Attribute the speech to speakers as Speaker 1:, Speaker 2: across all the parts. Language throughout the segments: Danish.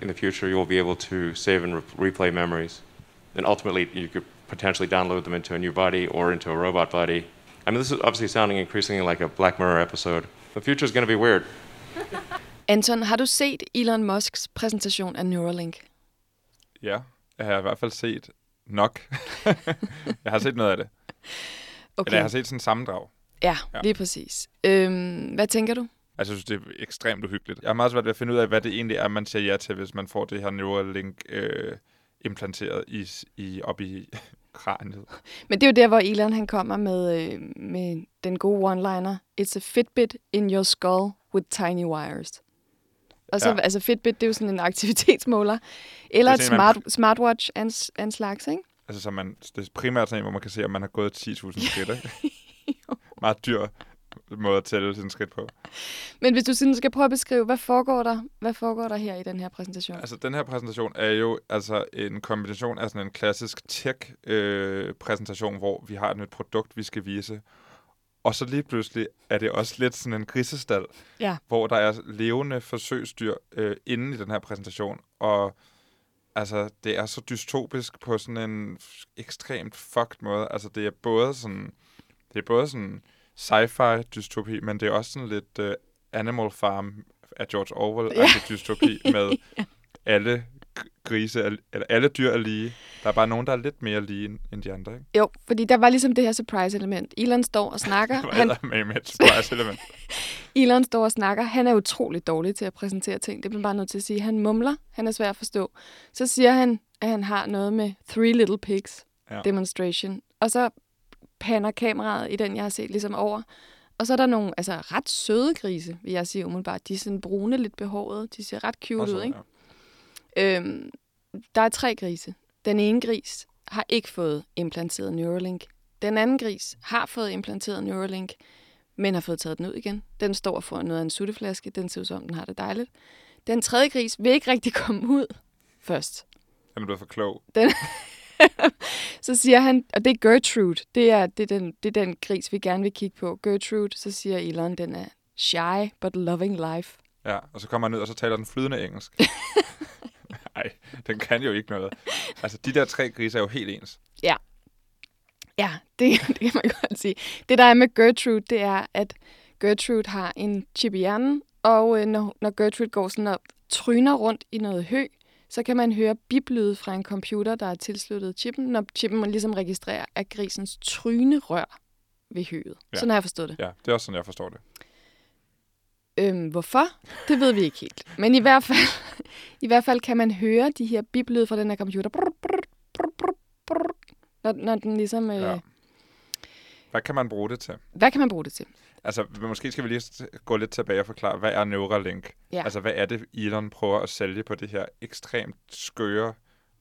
Speaker 1: in the future you will be able to save and re- replay memories. And ultimately, you could potentially download them into a new body or into a robot body. I mean, this is obviously sounding increasingly like a Black Mirror episode. The future is going to be weird.
Speaker 2: Anton, har du set Elon Musks præsentation af Neuralink?
Speaker 3: Ja, jeg har i hvert fald set nok. jeg har set noget af det. Okay. Eller jeg har set sådan en sammendrag.
Speaker 2: Ja, ja. lige præcis. Øhm, hvad tænker du?
Speaker 3: Altså, jeg synes, det er ekstremt uhyggeligt. Jeg har meget svært ved at finde ud af, hvad det egentlig er, man siger ja til, hvis man får det her Neuralink øh, implanteret i, i, op i kraniet.
Speaker 2: Men det er jo der, hvor Elon han kommer med, øh, med den gode one-liner. It's a Fitbit in your skull with tiny wires. Og så, ja. altså Fitbit, det er jo sådan en aktivitetsmåler. Eller et smart, man... smartwatch af en, en slags, ikke?
Speaker 3: Altså, så man, det er primært sådan hvor man kan se, om man har gået 10.000 skridt, ikke? Meget dyr måde at tælle sin skridt på.
Speaker 2: Men hvis du sådan skal prøve at beskrive, hvad foregår der, hvad foregår der her i den her præsentation?
Speaker 3: Altså, den her præsentation er jo altså en kombination af sådan en klassisk tech-præsentation, øh, hvor vi har et nyt produkt, vi skal vise. Og så lige pludselig er det også lidt sådan en grisestal, ja. hvor der er levende forsøgsdyr øh, inde i den her præsentation. Og altså, det er så dystopisk på sådan en ekstremt fucked måde. Altså, det er både sådan, det er både sådan sci-fi dystopi, men det er også sådan lidt uh, Animal Farm af George Orwell ja. dystopi med ja. alle grise, eller alle dyr er lige. Der er bare nogen, der er lidt mere lige end de andre, ikke?
Speaker 2: Jo, fordi der var ligesom det her surprise-element. Elon står og snakker.
Speaker 3: Hvad han... med med et surprise-element?
Speaker 2: Elon står og snakker. Han er utrolig dårlig til at præsentere ting. Det bliver bare nødt til at sige. Han mumler. Han er svær at forstå. Så siger han, at han har noget med Three Little Pigs ja. demonstration. Og så panner kameraet i den, jeg har set ligesom over. Og så er der nogle altså, ret søde grise, vil jeg sige umiddelbart. De er sådan brune, lidt behårede. De ser ret cute Også, ud, ikke? Ja. Øhm, der er tre grise. Den ene gris har ikke fået implanteret Neuralink. Den anden gris har fået implanteret Neuralink, men har fået taget den ud igen. Den står for noget af en sutteflaske. Den ser ud som, den har det dejligt. Den tredje gris vil ikke rigtig komme ud først.
Speaker 3: Den er blevet for klog.
Speaker 2: Den, så siger han, og det er Gertrude, det er, det, er den, det er den gris, vi gerne vil kigge på. Gertrude, så siger Elon, den er shy, but loving life.
Speaker 3: Ja, og så kommer han ned, og så taler den flydende engelsk. Nej, den kan jo ikke noget. Altså, de der tre grise er jo helt ens.
Speaker 2: Ja. Ja, det, det kan man godt sige. Det, der er med Gertrude, det er, at Gertrude har en chip i hjernen, og øh, når, når Gertrude går sådan og tryner rundt i noget hø, så kan man høre biblyde fra en computer, der er tilsluttet chippen, når chippen ligesom registrerer, at grisens tryne rør ved høet. Ja. Sådan har jeg forstået det.
Speaker 3: Ja, det er også sådan, jeg forstår det.
Speaker 2: Øhm, hvorfor? Det ved vi ikke helt. Men i hvert fald, i hvert fald kan man høre de her biblyde fra den her computer, brr, brr, brr, brr, brr, når, når den ligesom... Øh, ja.
Speaker 3: Hvad kan man bruge det til?
Speaker 2: Hvad kan man bruge det til?
Speaker 3: Altså, måske skal vi lige gå lidt tilbage og forklare, hvad er Neuralink? Ja. Altså, hvad er det, Elon prøver at sælge på det her ekstremt skøre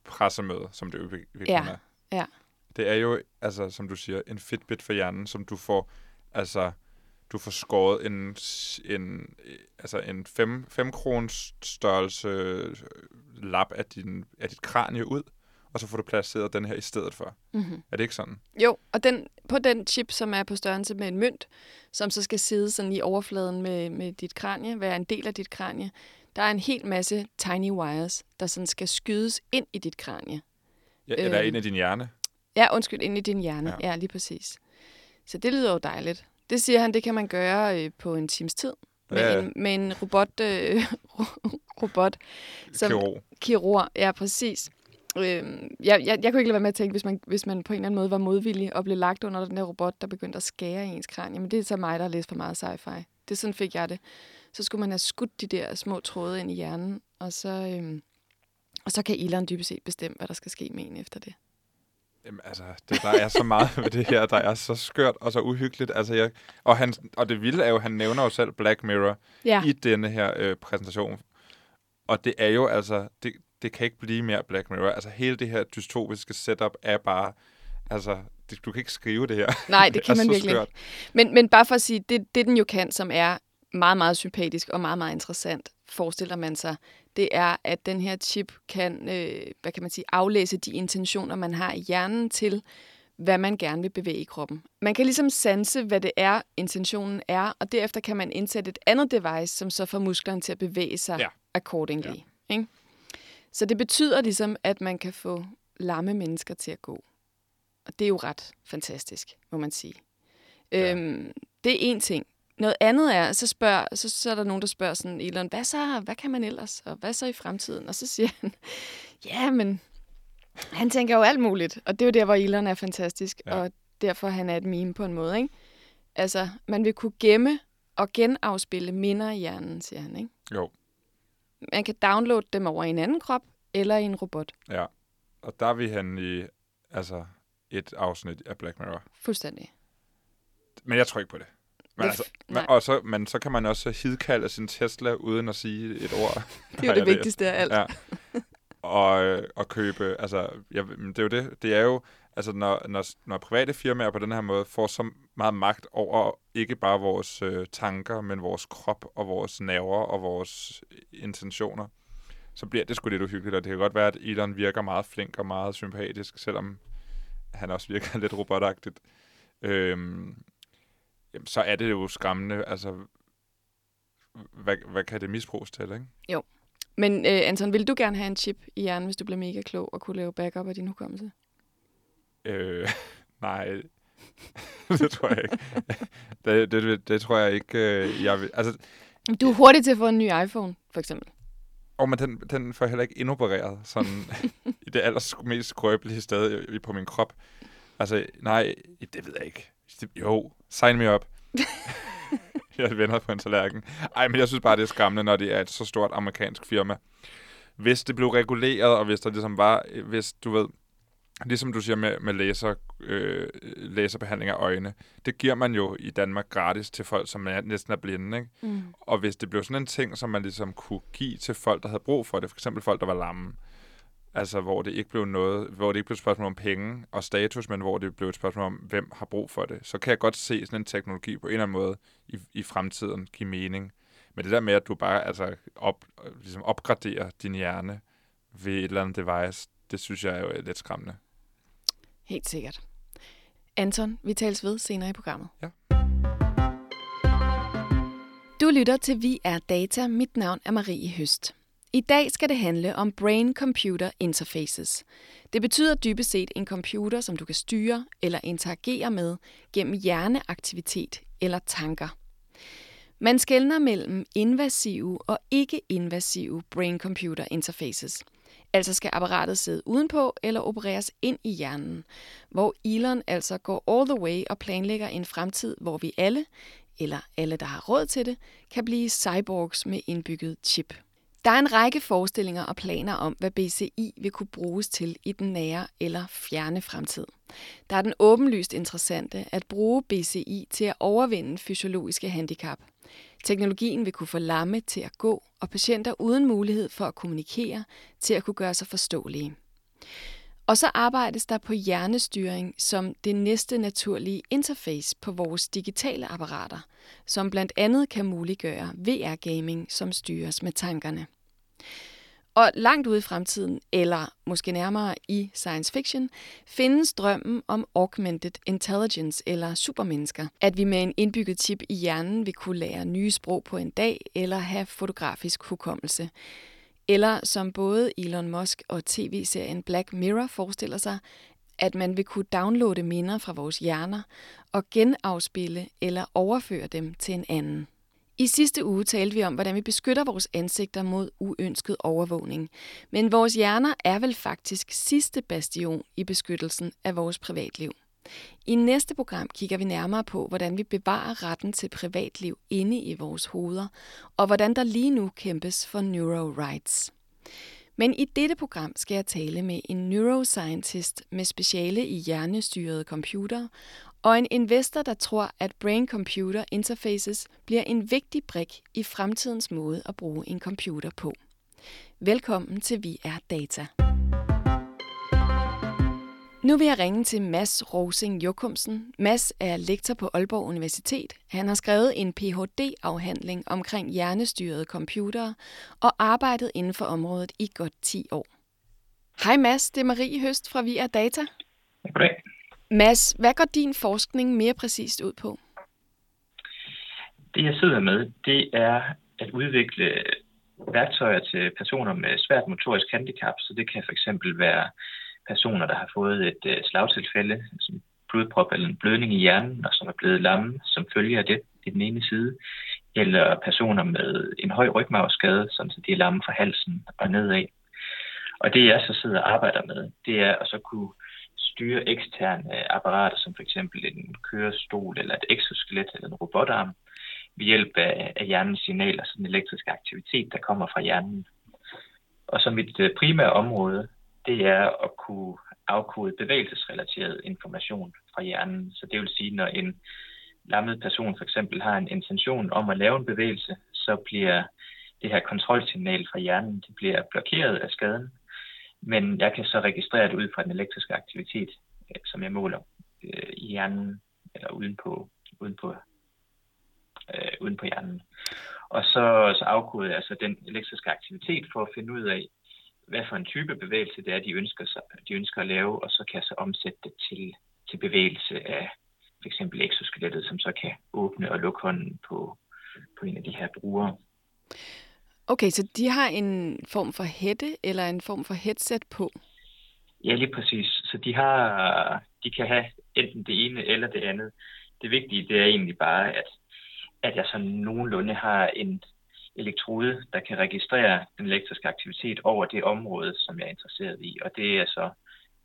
Speaker 3: pressemøde, som det virkelig ja. er? Ja. Det er jo, altså, som du siger, en Fitbit for hjernen, som du får, altså, du får skåret en, en, altså en 5, 5 kroners størrelse lap af, din, af dit kranie ud, og så får du placeret den her i stedet for. Mm-hmm. Er det ikke sådan?
Speaker 2: Jo, og den, på den chip, som er på størrelse med en mønt, som så skal sidde sådan i overfladen med, med dit kranie, være en del af dit kranie, der er en hel masse tiny wires, der sådan skal skydes ind i dit kranie.
Speaker 3: Ja, eller øhm, ind i din hjerne?
Speaker 2: Ja, undskyld, ind i din hjerne. Ja, ja lige præcis. Så det lyder jo dejligt. Det siger han, det kan man gøre øh, på en times tid med, ja. en, med en robot, øh, robot
Speaker 3: som kirurg.
Speaker 2: kirurg. Ja, præcis. Øh, jeg, jeg, jeg kunne ikke lade være med at tænke, hvis man, hvis man på en eller anden måde var modvillig og blev lagt under den der robot, der begyndte at skære i ens kranie. Men det er så mig, der har læst for meget sci-fi. Det er sådan fik jeg det. Så skulle man have skudt de der små tråde ind i hjernen, og så, øh, og så kan Elon dybest set bestemme, hvad der skal ske med en efter det.
Speaker 3: Jamen, altså, det, der er så meget ved det her, der er så skørt og så uhyggeligt. Altså, jeg, og, han, og det vilde er jo, han nævner jo selv Black Mirror ja. i denne her øh, præsentation. Og det er jo altså, det, det kan ikke blive mere Black Mirror. Altså hele det her dystopiske setup er bare, altså det, du kan ikke skrive det her.
Speaker 2: Nej, det kan det man virkelig ikke. Men, men bare for at sige, det, det den jo kan, som er meget, meget sympatisk og meget, meget interessant, forestiller man sig, det er, at den her chip kan, øh, hvad kan man sige, aflæse de intentioner, man har i hjernen til, hvad man gerne vil bevæge i kroppen. Man kan ligesom sanse, hvad det er, intentionen er, og derefter kan man indsætte et andet device, som så får musklerne til at bevæge sig ja. accordingly. Ja. Ikke? Så det betyder ligesom, at man kan få lamme mennesker til at gå. Og det er jo ret fantastisk, må man sige. Ja. Øhm, det er en ting. Noget andet er, så, spørger, så, så er der nogen, der spørger sådan, Elon, hvad så? Hvad kan man ellers? Og hvad så i fremtiden? Og så siger han, ja, men han tænker jo alt muligt. Og det er jo der, hvor Elon er fantastisk. Ja. Og derfor han er et meme på en måde, ikke? Altså, man vil kunne gemme og genafspille minder i hjernen, siger han, ikke?
Speaker 3: Jo.
Speaker 2: Man kan downloade dem over i en anden krop eller i en robot.
Speaker 3: Ja, og der er vi hen i altså, et afsnit af Black Mirror.
Speaker 2: Fuldstændig.
Speaker 3: Men jeg tror ikke på det. Men, det, altså, man, og så, men så kan man også hidkalde sin Tesla uden at sige et ord.
Speaker 2: det er jo det vigtigste af alt. Ja.
Speaker 3: Og, øh, og købe, altså, ja, det er jo det. Det er jo, altså når, når, når private firmaer på den her måde får så meget magt over ikke bare vores øh, tanker, men vores krop og vores nerver og vores øh, intentioner, så bliver det sgu lidt uhyggeligt, og det kan godt være, at Elon virker meget flink og meget sympatisk, selvom han også virker lidt robotagtigt. Øhm, jamen, så er det jo skræmmende. Altså, hvad, hvad kan det misbruges til, ikke?
Speaker 2: Jo. Men øh, Anton, vil du gerne have en chip i hjernen, hvis du bliver mega klog og kunne lave backup af din hukommelse?
Speaker 3: Øh, nej, det tror jeg ikke. det, det, det, det tror jeg ikke, øh, jeg vil. Altså,
Speaker 2: du er hurtig til at få en ny iPhone, for eksempel.
Speaker 3: Og men den, den får heller ikke indopereret sådan i det aller mest skrøbelige sted på min krop. Altså, nej, det ved jeg ikke. Jo, sign me up. jeg vender på en tallerken. Ej, men jeg synes bare, det er skræmmende, når det er et så stort amerikansk firma. Hvis det blev reguleret, og hvis der ligesom var, hvis du ved, ligesom du siger med, med laser, øh, laserbehandling af øjne, det giver man jo i Danmark gratis til folk, som er, næsten er blinde. Ikke? Mm. Og hvis det blev sådan en ting, som man ligesom kunne give til folk, der havde brug for det, for eksempel folk, der var lamme, altså hvor det ikke blev noget, hvor det ikke blev et spørgsmål om penge og status, men hvor det blev et spørgsmål om, hvem har brug for det, så kan jeg godt se sådan en teknologi på en eller anden måde i, i fremtiden give mening. Men det der med, at du bare altså, op, ligesom opgraderer din hjerne ved et eller andet device, det synes jeg er jo lidt skræmmende.
Speaker 2: Helt sikkert. Anton, vi tales ved senere i programmet.
Speaker 3: Ja.
Speaker 2: Du lytter til Vi er Data. Mit navn er Marie Høst. I dag skal det handle om Brain-Computer Interfaces. Det betyder dybest set en computer, som du kan styre eller interagere med gennem hjerneaktivitet eller tanker. Man skældner mellem invasive og ikke-invasive brain-computer interfaces. Altså skal apparatet sidde udenpå eller opereres ind i hjernen, hvor Elon altså går all the way og planlægger en fremtid, hvor vi alle, eller alle, der har råd til det, kan blive cyborgs med indbygget chip. Der er en række forestillinger og planer om, hvad BCI vil kunne bruges til i den nære eller fjerne fremtid. Der er den åbenlyst interessante at bruge BCI til at overvinde fysiologiske handicap. Teknologien vil kunne få lamme til at gå, og patienter uden mulighed for at kommunikere til at kunne gøre sig forståelige. Og så arbejdes der på hjernestyring som det næste naturlige interface på vores digitale apparater, som blandt andet kan muliggøre VR-gaming, som styres med tankerne. Og langt ude i fremtiden, eller måske nærmere i science fiction, findes drømmen om augmented intelligence eller supermennesker. At vi med en indbygget chip i hjernen vil kunne lære nye sprog på en dag, eller have fotografisk hukommelse. Eller som både Elon Musk og tv-serien Black Mirror forestiller sig, at man vil kunne downloade minder fra vores hjerner og genafspille eller overføre dem til en anden. I sidste uge talte vi om, hvordan vi beskytter vores ansigter mod uønsket overvågning. Men vores hjerner er vel faktisk sidste bastion i beskyttelsen af vores privatliv. I næste program kigger vi nærmere på, hvordan vi bevarer retten til privatliv inde i vores hoveder, og hvordan der lige nu kæmpes for neuro rights. Men i dette program skal jeg tale med en neuroscientist med speciale i hjernestyrede computer, og en investor, der tror, at brain-computer interfaces bliver en vigtig brik i fremtidens måde at bruge en computer på. Velkommen til Vi er Data. Nu vil jeg ringe til Mads Rosing Jokumsen. Mads er lektor på Aalborg Universitet. Han har skrevet en Ph.D.-afhandling omkring hjernestyrede computere og arbejdet inden for området i godt 10 år. Hej Mads, det er Marie Høst fra Vi er Data.
Speaker 4: Goddag.
Speaker 2: Mads, hvad går din forskning mere præcist ud på?
Speaker 4: Det jeg sidder med, det er at udvikle værktøjer til personer med svært motorisk handicap, så det kan for eksempel være personer, der har fået et øh, slagtilfælde, som blodprop eller en blødning i hjernen, og som er blevet lamme som følger det i den ene side, eller personer med en høj rygmavsskade, sådan så de er lamme fra halsen og nedad. Og det jeg så sidder og arbejder med, det er at så kunne styre eksterne øh, apparater, som for eksempel en kørestol eller et exoskelet eller en robotarm, ved hjælp af, af hjernens signaler, altså den elektriske aktivitet, der kommer fra hjernen. Og så mit øh, primære område, det er at kunne afkode bevægelsesrelateret information fra hjernen. Så det vil sige, når en lammet person for eksempel har en intention om at lave en bevægelse, så bliver det her kontrolsignal fra hjernen det bliver blokeret af skaden. Men jeg kan så registrere det ud fra den elektriske aktivitet, øh, som jeg måler øh, i hjernen eller uden på, uden på, øh, uden på hjernen. Og så, så afkode jeg altså den elektriske aktivitet for at finde ud af, hvad for en type bevægelse det er, de ønsker, sig, de ønsker at lave, og så kan jeg så omsætte det til, til bevægelse af for eksempel exoskelettet, som så kan åbne og lukke hånden på, på en af de her brugere.
Speaker 2: Okay, så de har en form for hætte eller en form for headset på?
Speaker 4: Ja, lige præcis. Så de, har, de kan have enten det ene eller det andet. Det vigtige det er egentlig bare, at, at jeg sådan nogenlunde har en elektrode, der kan registrere den elektriske aktivitet over det område, som jeg er interesseret i. Og det er så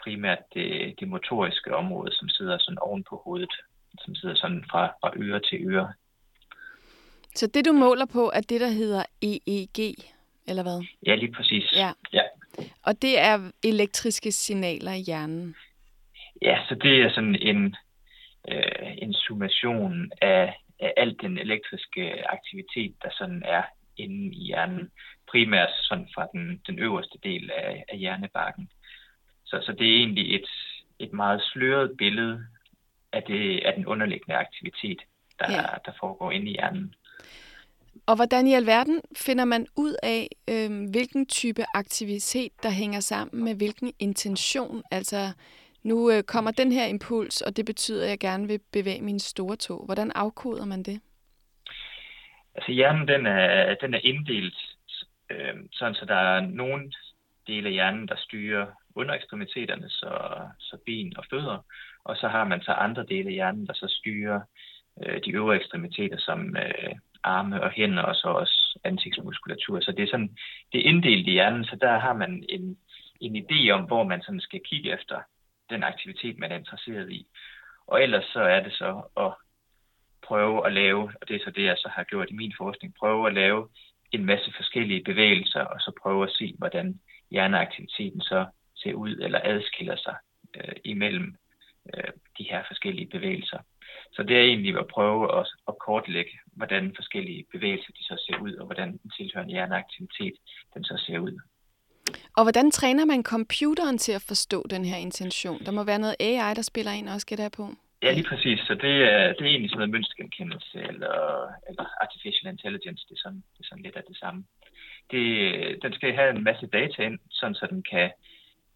Speaker 4: primært det, det motoriske område, som sidder sådan oven på hovedet, som sidder sådan fra, fra øre til øre.
Speaker 2: Så det, du måler på, er det, der hedder EEG, eller hvad?
Speaker 4: Ja, lige præcis.
Speaker 2: Ja.
Speaker 4: ja.
Speaker 2: Og det er elektriske signaler i hjernen?
Speaker 4: Ja, så det er sådan en, øh, en summation af, af al den elektriske aktivitet, der sådan er inde i hjernen. Primært sådan fra den, den øverste del af, af hjernebarken. Så, så det er egentlig et, et meget sløret billede af, det, af den underliggende aktivitet, der, ja. der foregår inde i hjernen.
Speaker 2: Og hvordan i alverden finder man ud af, øh, hvilken type aktivitet, der hænger sammen med hvilken intention? Altså, nu øh, kommer den her impuls, og det betyder, at jeg gerne vil bevæge min store tog. Hvordan afkoder man det?
Speaker 4: Altså hjernen, den er, den er inddelt, øh, sådan så der er nogle dele af hjernen, der styrer underekstremiteterne, så, så ben og fødder, og så har man så andre dele af hjernen, der så styrer øh, de øvre ekstremiteter, som øh, arme og hænder, og så også ansigtsmuskulatur. Så det er sådan, det er inddelt i hjernen, så der har man en, en idé om, hvor man sådan skal kigge efter den aktivitet, man er interesseret i. Og ellers så er det så at prøve at lave, og det er så det, jeg så har gjort i min forskning, prøve at lave en masse forskellige bevægelser, og så prøve at se, hvordan hjerneaktiviteten så ser ud eller adskiller sig øh, imellem øh, de her forskellige bevægelser. Så det er egentlig at prøve at, at kortlægge, hvordan forskellige bevægelser de så ser ud, og hvordan den tilhørende hjerneaktivitet den så ser ud.
Speaker 2: Og hvordan træner man computeren til at forstå den her intention? Der må være noget AI, der spiller ind også, gætter jeg på.
Speaker 4: Ja, lige præcis. Så det er, det er egentlig sådan noget mønstergenkendelse eller, eller artificial intelligence. Det er, sådan, det er sådan lidt af det samme. Det, den skal have en masse data ind, sådan så den kan,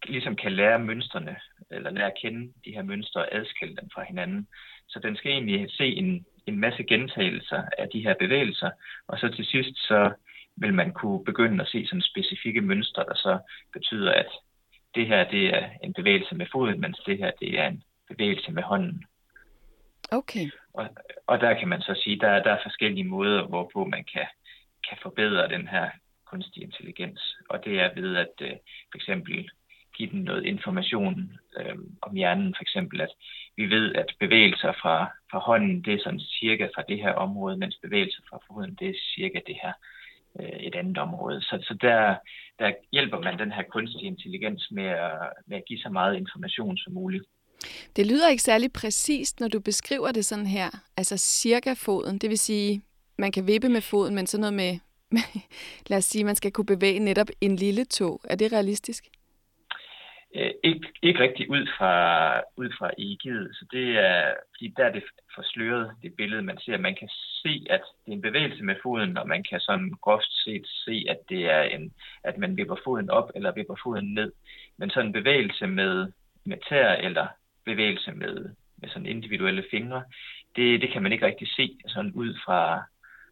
Speaker 4: ligesom kan lære mønstrene, eller lære at kende de her mønstre og adskille dem fra hinanden. Så den skal egentlig se en, en masse gentagelser af de her bevægelser, og så til sidst så vil man kunne begynde at se sådan specifikke mønstre, der så betyder, at det her det er en bevægelse med foden, mens det her det er en bevægelse med hånden.
Speaker 2: Okay.
Speaker 4: Og, og der kan man så sige, der, der er forskellige måder, hvorpå man kan, kan forbedre den her kunstig intelligens. Og det er ved at uh, for eksempel give den noget information øh, om hjernen, for eksempel at vi ved, at bevægelser fra, fra hånden, det er sådan cirka fra det her område, mens bevægelser fra foden, det er cirka det her øh, et andet område. Så, så der, der hjælper man den her kunstige intelligens med at, med at give så meget information som muligt.
Speaker 2: Det lyder ikke særlig præcist, når du beskriver det sådan her. Altså cirka foden, det vil sige, man kan vippe med foden, men sådan noget med, lad os sige, man skal kunne bevæge netop en lille tog. Er det realistisk?
Speaker 4: Øh, ikke, ikke rigtig ud fra, ud fra EEG'et. Så det er, fordi der er det forsløret, det billede, man ser. Man kan se, at det er en bevægelse med foden, og man kan sådan groft set se, at det er en, at man vipper foden op eller vipper foden ned. Men sådan en bevægelse med, med tær eller bevægelse med, med sådan individuelle fingre, det, det kan man ikke rigtig se sådan ud fra,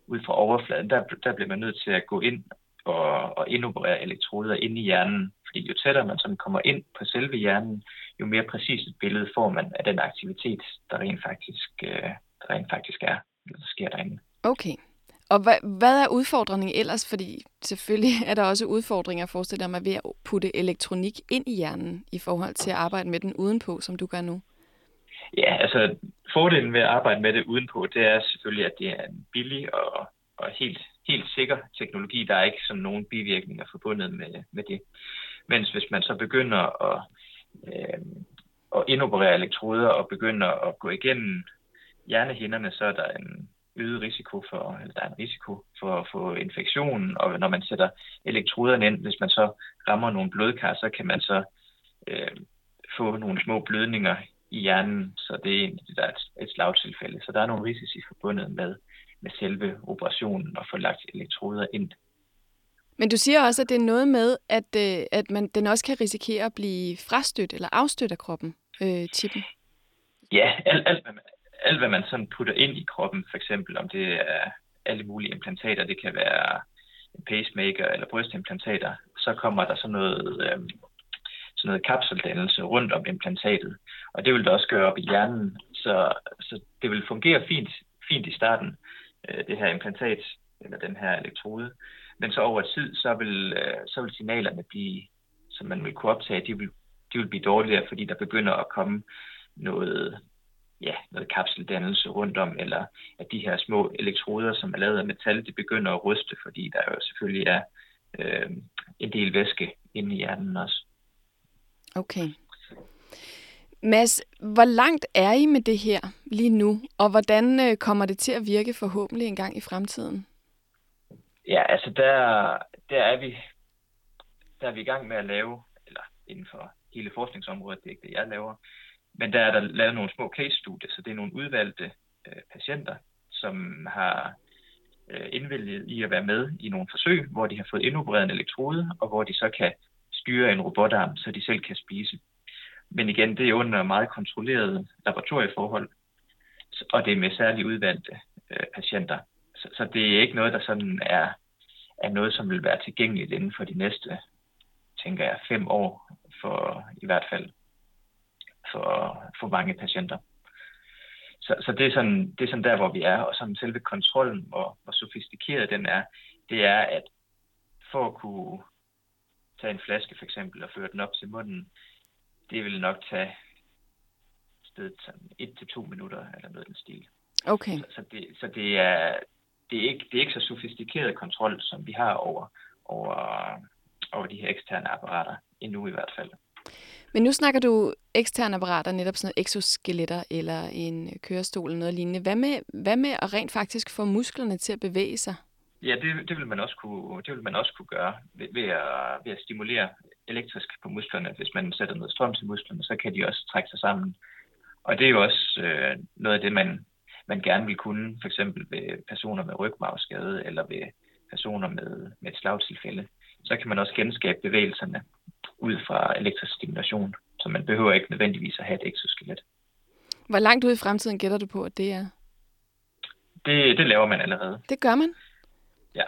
Speaker 4: ud fra overfladen. Der, der bliver man nødt til at gå ind at, at indoperere elektroder inde i hjernen. Fordi jo tættere man sådan kommer ind på selve hjernen, jo mere præcist et billede får man af den aktivitet, der rent faktisk, øh, der rent faktisk er, der sker derinde.
Speaker 2: Okay. Og hvad, hvad er udfordringen ellers? Fordi selvfølgelig er der også udfordringer, forestiller mig, ved at putte elektronik ind i hjernen i forhold til at arbejde med den udenpå, som du gør nu.
Speaker 4: Ja, altså fordelen ved at arbejde med det udenpå, det er selvfølgelig, at det er en billig og, og helt, helt sikker teknologi. Der er ikke sådan nogen bivirkninger forbundet med, med det. Mens hvis man så begynder at, øh, at indoperere elektroder og begynder at gå igennem hjernehinderne, så er der en øget risiko for, eller der er en risiko for at få infektionen, og når man sætter elektroderne ind, hvis man så rammer nogle blodkar, så kan man så øh, få nogle små blødninger i hjernen, så det er egentlig der er et, et slagtilfælde. Så der er nogle risici forbundet med, med selve operationen og få lagt elektroder ind.
Speaker 2: Men du siger også, at det er noget med, at, øh, at man, den også kan risikere at blive frastødt eller afstødt af kroppen, øh, chippen.
Speaker 4: Ja, alt, alt, hvad man, alt, hvad man sådan putter ind i kroppen, for eksempel om det er alle mulige implantater, det kan være en pacemaker eller brystimplantater, så kommer der sådan noget, øh, sådan noget kapseldannelse rundt om implantatet. Og det vil det også gøre op i hjernen, så, så det vil fungere fint, fint i starten, øh, det her implantat, eller den her elektrode. Men så over tid, så vil, øh, så vil signalerne blive, som man vil kunne optage, de vil, de vil blive dårligere, fordi der begynder at komme noget, ja, noget kapseldannelse rundt om, eller at de her små elektroder, som er lavet af metal, de begynder at ryste, fordi der jo selvfølgelig er øh, en del væske inde i hjernen også.
Speaker 2: Okay. Mads, hvor langt er I med det her lige nu, og hvordan øh, kommer det til at virke forhåbentlig en gang i fremtiden?
Speaker 4: Ja, altså der, der er vi der er vi i gang med at lave, eller inden for hele forskningsområdet, det er ikke det, jeg laver, men der er der lavet nogle små case-studier, så det er nogle udvalgte øh, patienter, som har øh, indvilget i at være med i nogle forsøg, hvor de har fået indopereret en elektrode, og hvor de så kan styre en robotarm, så de selv kan spise. Men igen, det er under øh, meget kontrollerede laboratorieforhold, og det er med særligt udvalgte øh, patienter. Så, så det er ikke noget, der sådan er, er noget, som vil være tilgængeligt inden for de næste, tænker jeg, fem år, for i hvert fald for, for mange patienter. Så, så det, er sådan, det er sådan der, hvor vi er, og sådan selve kontrollen, hvor, hvor sofistikeret den er, det er, at for at kunne tage en flaske for eksempel og føre den op til munden, det vil nok tage stedet sådan et til to minutter eller noget i den stil.
Speaker 2: Okay.
Speaker 4: Så, så, det, så det, er, det, er ikke, det er ikke så sofistikeret kontrol, som vi har over, over, over de her eksterne apparater, endnu i hvert fald.
Speaker 2: Men nu snakker du eksterne apparater, netop sådan noget exoskeletter eller en kørestol eller noget lignende. Hvad med, hvad med at rent faktisk få musklerne til at bevæge sig?
Speaker 4: Ja, det, det, vil man også kunne, det vil man også kunne gøre ved, ved, at, ved at stimulere elektrisk på musklerne. Hvis man sætter noget strøm til musklerne, så kan de også trække sig sammen. Og det er jo også øh, noget af det, man, man gerne vil kunne, for eksempel ved personer med rygmavsskade eller ved personer med, med et slagtilfælde. Så kan man også genskabe bevægelserne ud fra elektrisk stimulation, så man behøver ikke nødvendigvis at have et exoskelet.
Speaker 2: Hvor langt ud i fremtiden gætter du på, at det er?
Speaker 4: Det, det laver man allerede.
Speaker 2: Det gør man?
Speaker 4: Ja.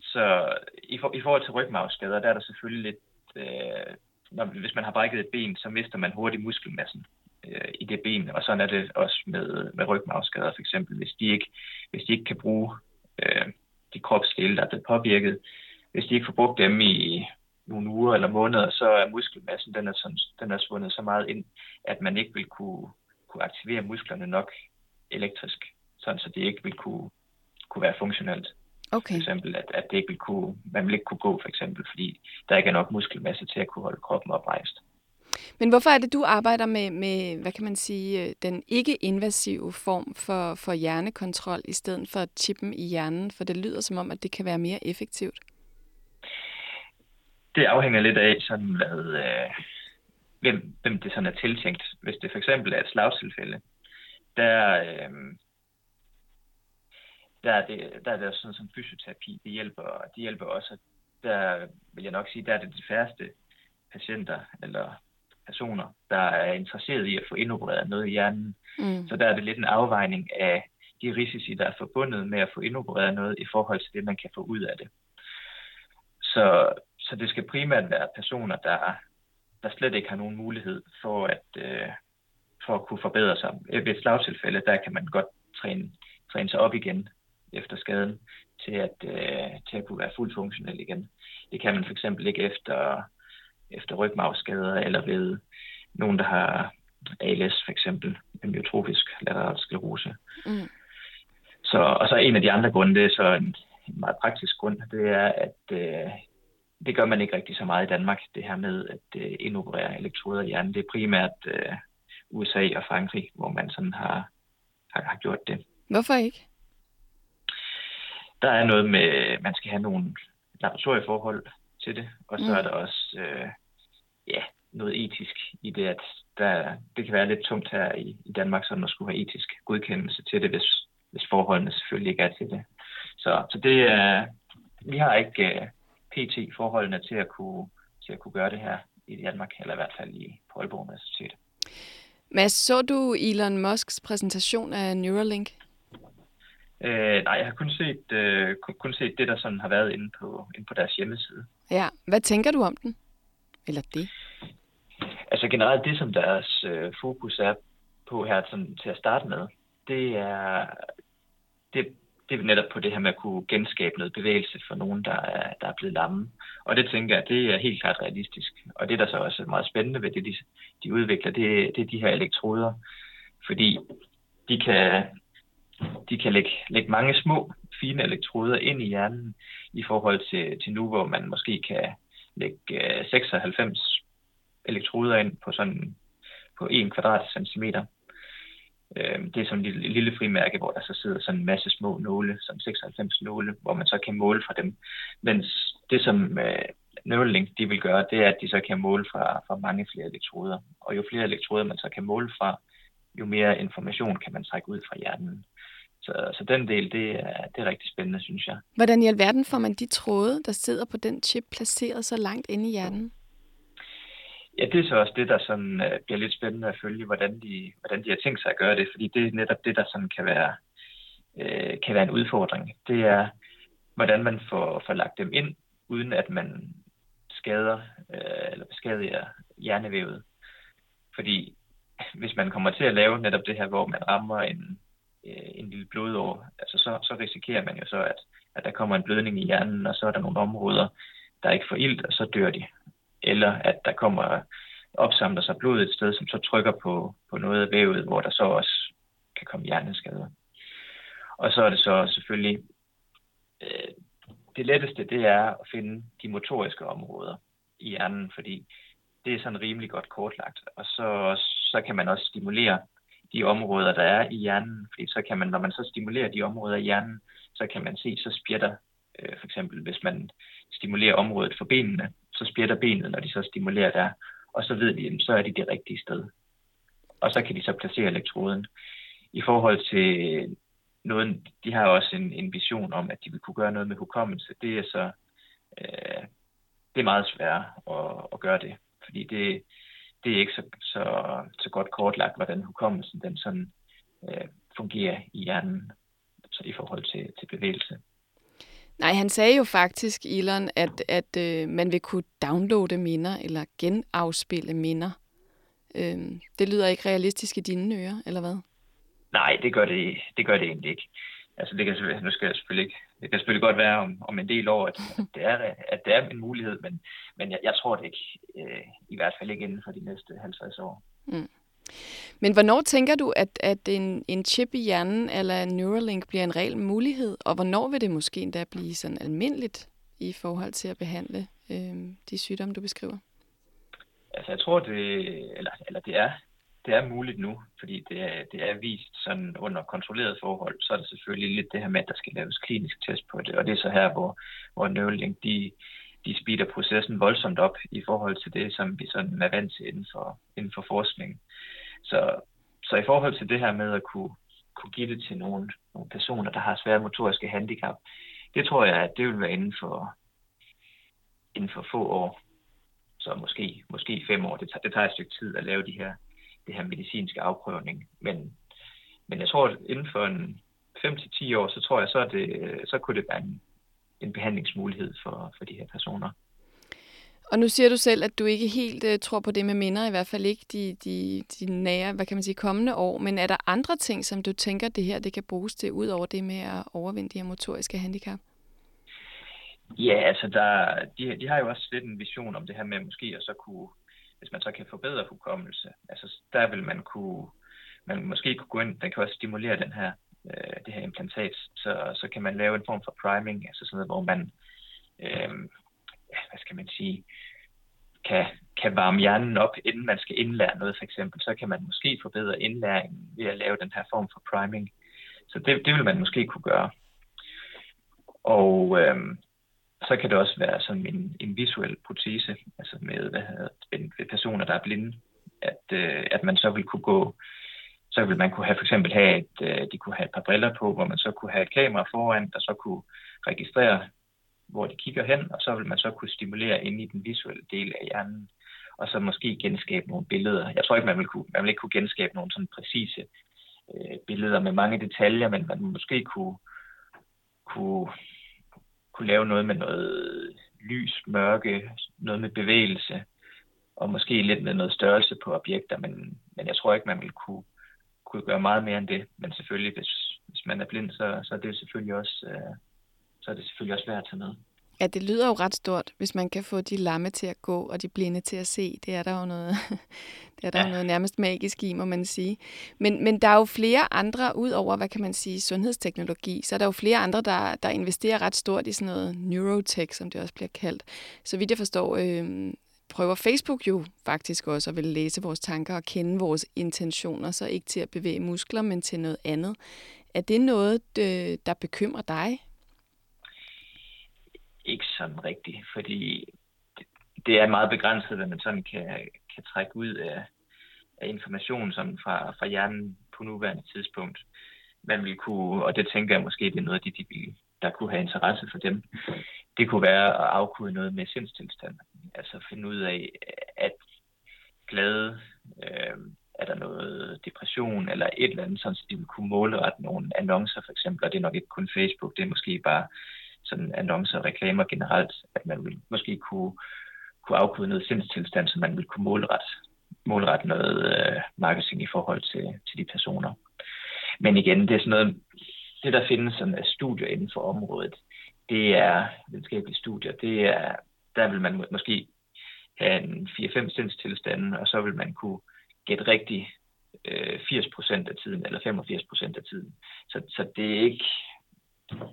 Speaker 4: Så i, for, i forhold til rygmavsskader, der er der selvfølgelig lidt... Øh, når, hvis man har brækket et ben, så mister man hurtigt muskelmassen øh, i det ben, og sådan er det også med, med rygmavsskader for eksempel. Hvis de ikke, hvis de ikke kan bruge øh, de kropsdele, der er blevet påvirket, hvis de ikke får brugt dem i nogle uger eller måneder, så er muskelmassen den er, sådan, den er svundet så meget ind, at man ikke vil kunne, kunne aktivere musklerne nok elektrisk, sådan så det ikke vil kunne, kunne være funktionelt.
Speaker 2: Okay.
Speaker 4: For eksempel, at, at det ikke vil kunne, man vil ikke kunne gå, for eksempel, fordi der ikke er nok muskelmasse til at kunne holde kroppen oprejst.
Speaker 2: Men hvorfor er det, du arbejder med, med hvad kan man sige, den ikke-invasive form for, for hjernekontrol, i stedet for chippen i hjernen? For det lyder som om, at det kan være mere effektivt
Speaker 4: det afhænger lidt af, sådan, hvad, øh, hvem, hvem det sådan er tiltænkt. Hvis det for eksempel er et slagtilfælde, der, øh, der, er det, der er det sådan som fysioterapi, det hjælper, det hjælper også. Der vil jeg nok sige, der er det de færreste patienter eller personer, der er interesseret i at få indopereret noget i hjernen. Mm. Så der er det lidt en afvejning af de risici, der er forbundet med at få indopereret noget i forhold til det, man kan få ud af det. Så, så det skal primært være personer, der, der slet ikke har nogen mulighed for at, øh, for at kunne forbedre sig. Ved et slagtilfælde, der kan man godt træne, træne sig op igen efter skaden til at, øh, til at kunne være fuldt funktionel igen. Det kan man for eksempel ikke efter, efter rygmavsskader eller ved nogen, der har ALS for eksempel, myotrofisk lateral sklerose. Mm. Så, og så en af de andre grunde, det er så en, en meget praktisk grund, det er, at øh, det gør man ikke rigtig så meget i Danmark, det her med at øh, indoperere elektroder i hjernen. Det er primært øh, USA og Frankrig, hvor man sådan har, har, har gjort det.
Speaker 2: Hvorfor ikke?
Speaker 4: Der er noget med, man skal have nogle laboratorieforhold til det, og så mm. er der også øh, ja, noget etisk i det, at der, det kan være lidt tungt her i, i Danmark, så man skulle have etisk godkendelse til det, hvis, hvis forholdene selvfølgelig ikke er til det. Så, så det er, vi har ikke øh, PT forholdene til at kunne til at kunne gøre det her i Danmark, eller i hvert fald i på Aalborg Universitet.
Speaker 2: Mads, så du Elon Musks præsentation af Neuralink?
Speaker 4: Øh, nej, jeg har kun set, øh, kun, kun set det, der sådan har været inde på, inde på deres hjemmeside.
Speaker 2: Ja, hvad tænker du om den? Eller det?
Speaker 4: Altså generelt det, som deres øh, fokus er på her sådan, til at starte med, det er, det, det er netop på det her med at kunne genskabe noget bevægelse for nogen, der er, der er blevet lamme. Og det tænker jeg, det er helt klart realistisk. Og det, der så også er meget spændende ved det, de, de udvikler, det, det er de her elektroder. Fordi de kan, de kan lægge, lægge mange små, fine elektroder ind i hjernen i forhold til, til nu, hvor man måske kan lægge øh, 96 elektroder ind på sådan på 1 kvadratcentimeter. Øh, det er sådan et lille, lille frimærke, hvor der så sidder sådan en masse små nåle, som 96 nåle, hvor man så kan måle fra dem. Mens det, som øh, Neuralink de vil gøre, det er, at de så kan måle fra, fra mange flere elektroder. Og jo flere elektroder man så kan måle fra, jo mere information kan man trække ud fra hjernen. Så, så den del, det er, det er rigtig spændende, synes jeg.
Speaker 2: Hvordan i alverden får man de tråde, der sidder på den chip, placeret så langt inde i hjernen?
Speaker 4: Ja, det er så også det, der sådan, uh, bliver lidt spændende at følge, hvordan de, hvordan de har tænkt sig at gøre det, fordi det er netop det, der sådan kan være, uh, kan være en udfordring. Det er, hvordan man får, får lagt dem ind, uden at man skader uh, eller beskadiger hjernevævet. Fordi hvis man kommer til at lave netop det her, hvor man rammer en, Øh, en lille blodår, altså så, så risikerer man jo så, at, at der kommer en blødning i hjernen, og så er der nogle områder, der ikke får ilt, og så dør de eller at der kommer opsamler sig blod et sted, som så trykker på, på noget af vævet, hvor der så også kan komme hjerneskader. Og så er det så selvfølgelig, øh, det letteste det er at finde de motoriske områder i hjernen, fordi det er sådan rimelig godt kortlagt. Og så, så kan man også stimulere de områder, der er i hjernen, fordi så kan man, når man så stimulerer de områder i hjernen, så kan man se, så spjætter, øh, for eksempel hvis man stimulerer området for benene, så spjætter benet, når de så stimulerer der, og så ved de, så er de det rigtige sted. Og så kan de så placere elektroden. I forhold til noget, de har også en, en vision om, at de vil kunne gøre noget med hukommelse. Det er så øh, det er meget svært at, at gøre det, fordi det, det er ikke så, så, så godt kortlagt, hvordan hukommelsen den sådan øh, fungerer i hjernen så i forhold til, til bevægelse.
Speaker 2: Nej, han sagde jo faktisk, Elon, at, at øh, man vil kunne downloade minder eller genafspille minder. Øh, det lyder ikke realistisk i dine ører, eller hvad?
Speaker 4: Nej, det gør det, det, gør det egentlig ikke. Altså, det kan, nu skal jeg selvfølgelig ikke, det kan selvfølgelig godt være om, om en del år, at, at, det er, at det er en mulighed, men, men jeg, jeg tror det ikke, øh, i hvert fald ikke inden for de næste 50 år. Mm.
Speaker 2: Men hvornår tænker du, at, at en, en chip i hjernen eller en Neuralink bliver en reel mulighed, og hvornår vil det måske endda blive sådan almindeligt i forhold til at behandle øh, de sygdomme, du beskriver?
Speaker 4: Altså, jeg tror, det, eller, eller det, er, det er muligt nu, fordi det er, det er vist sådan under kontrolleret forhold. Så er det selvfølgelig lidt det her med, at der skal laves klinisk test på det, og det er så her, hvor, hvor Neuralink, de, de speeder processen voldsomt op i forhold til det, som vi sådan er vant til inden for, inden for forskning. Så, så i forhold til det her med at kunne, kunne give det til nogle, nogle personer, der har svære motoriske handicap, det tror jeg, at det vil være inden for, inden for få år. Så måske, måske fem år. Det tager, det tager et stykke tid at lave de her, det her medicinske afprøvning. Men, men jeg tror, at inden for en 5-10 år, så tror jeg, så, det, så kunne det være en, en behandlingsmulighed for, for de her personer.
Speaker 2: Og nu siger du selv, at du ikke helt uh, tror på det med minder, i hvert fald ikke de, de, de nære, hvad kan man sige, kommende år. Men er der andre ting, som du tænker, det her det kan bruges til, ud over det med at overvinde de her motoriske handicap?
Speaker 4: Ja, altså der, de, de har jo også lidt en vision om det her med måske at så kunne, hvis man så kan forbedre hukommelse, altså der vil man kunne, man måske kunne gå ind, den kan også stimulere den her, øh, det her implantat, så, så kan man lave en form for priming, altså sådan noget, hvor man, øh, hvad skal man sige, kan, kan varme hjernen op, inden man skal indlære noget for eksempel, så kan man måske forbedre indlæringen ved at lave den her form for priming. Så det, det vil man måske kunne gøre. Og øh, så kan det også være sådan en, en visuel protese, altså med hvad hedder, ved personer, der er blinde, at, øh, at man så vil kunne gå, så vil man kunne have for eksempel have et, øh, de kunne have et par briller på, hvor man så kunne have et kamera foran, der så kunne registrere, hvor de kigger hen, og så vil man så kunne stimulere ind i den visuelle del af hjernen, og så måske genskabe nogle billeder. Jeg tror ikke, man vil, kunne, man vil ikke kunne genskabe nogle sådan præcise øh, billeder med mange detaljer, men man måske kunne, kunne kunne lave noget med noget lys, mørke, noget med bevægelse, og måske lidt med noget størrelse på objekter, men, men jeg tror ikke, man vil kunne, kunne gøre meget mere end det. Men selvfølgelig, hvis, hvis man er blind, så, så er det selvfølgelig også, øh, så er det selvfølgelig også værd at tage med.
Speaker 2: Ja, det lyder jo ret stort, hvis man kan få de lamme til at gå og de blinde til at se. Det er der jo noget, det er der ja. jo noget nærmest magisk i, må man sige. Men, men der er jo flere andre, ud over, hvad kan man sige, sundhedsteknologi, så er der jo flere andre, der, der investerer ret stort i sådan noget neurotech, som det også bliver kaldt. Så vidt jeg forstår, øh, prøver Facebook jo faktisk også at vil læse vores tanker og kende vores intentioner, så ikke til at bevæge muskler, men til noget andet. Er det noget, øh, der bekymrer dig?
Speaker 4: Ikke sådan rigtigt, fordi det, er meget begrænset, hvad man sådan kan, kan trække ud af, af information sådan fra, fra hjernen på nuværende tidspunkt. Man vil kunne, og det tænker jeg måske, det er noget af det, de der kunne have interesse for dem. Det kunne være at afkode noget med sindstilstand. Altså finde ud af, at glæde, øh, er der noget depression eller et eller andet, sådan, så de vil kunne målrette nogle annoncer for eksempel, og det er nok ikke kun Facebook, det er måske bare sådan annoncer og reklamer generelt, at man vil måske kunne, kunne afkode noget sindstilstand, så man vil kunne målrette, målrette noget øh, marketing i forhold til, til de personer. Men igen, det er sådan noget, det der findes sådan af studier inden for området, det er videnskabelige studier, det er, der vil man måske have en 4-5 sindstilstande, og så vil man kunne gætte rigtig øh, 80% af tiden, eller 85% af tiden. Så, så det er ikke,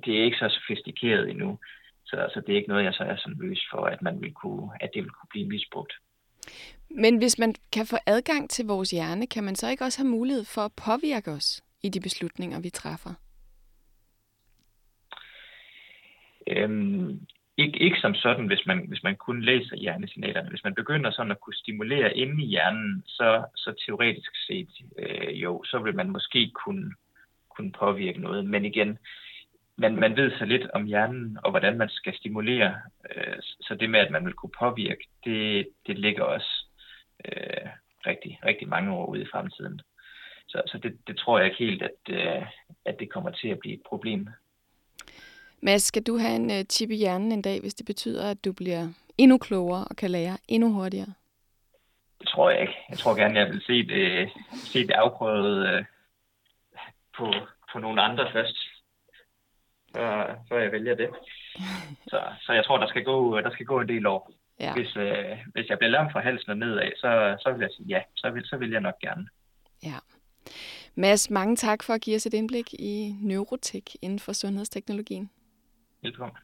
Speaker 4: det er ikke så sofistikeret endnu. Så, så det er ikke noget, jeg så er så nervøs for, at, man vil kunne, at det vil kunne blive misbrugt.
Speaker 2: Men hvis man kan få adgang til vores hjerne, kan man så ikke også have mulighed for at påvirke os i de beslutninger, vi træffer?
Speaker 4: Øhm, ikke, ikke som sådan, hvis man, hvis man kun læser hjernesignalerne. Hvis man begynder sådan at kunne stimulere inde i hjernen, så, så teoretisk set, øh, jo, så vil man måske kunne, kunne påvirke noget. Men igen, man, man ved så lidt om hjernen og hvordan man skal stimulere. Øh, så det med, at man vil kunne påvirke, det, det ligger også øh, rigtig, rigtig mange år ude i fremtiden. Så, så det, det tror jeg ikke helt, at, øh, at det kommer til at blive et problem.
Speaker 2: Mads, skal du have en uh, chip i hjernen en dag, hvis det betyder, at du bliver endnu klogere og kan lære endnu hurtigere?
Speaker 4: Det tror jeg ikke. Jeg tror gerne, jeg vil se det, se det afprøvet øh, på, på nogle andre først før, før jeg vælger det. Så, så jeg tror, der skal gå, der skal gå en del år. Ja. Hvis, øh, hvis jeg bliver lam fra halsen og nedad, så, så vil jeg sige ja, så vil, så vil jeg nok gerne.
Speaker 2: Ja. Mads, mange tak for at give os et indblik i neurotek inden for sundhedsteknologien.
Speaker 4: Velkommen.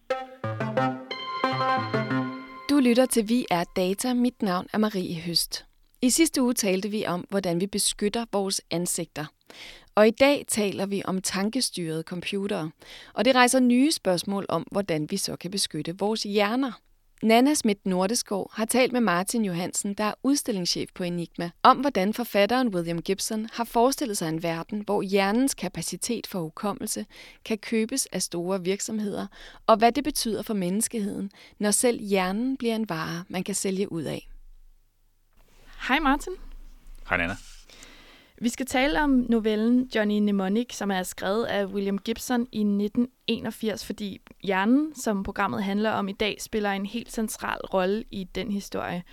Speaker 2: Du lytter til Vi er Data. Mit navn er Marie Høst. I sidste uge talte vi om, hvordan vi beskytter vores ansigter. Og i dag taler vi om tankestyrede computere, og det rejser nye spørgsmål om, hvordan vi så kan beskytte vores hjerner. Nana Schmidt Nordeskov har talt med Martin Johansen, der er udstillingschef på Enigma, om hvordan forfatteren William Gibson har forestillet sig en verden, hvor hjernens kapacitet for hukommelse kan købes af store virksomheder, og hvad det betyder for menneskeheden, når selv hjernen bliver en vare, man kan sælge ud af.
Speaker 5: Hej Martin.
Speaker 6: Hej Nana.
Speaker 5: Vi skal tale om novellen Johnny Mnemonic, som er skrevet af William Gibson i 1981, fordi hjernen, som programmet handler om i dag, spiller en helt central rolle i den historie.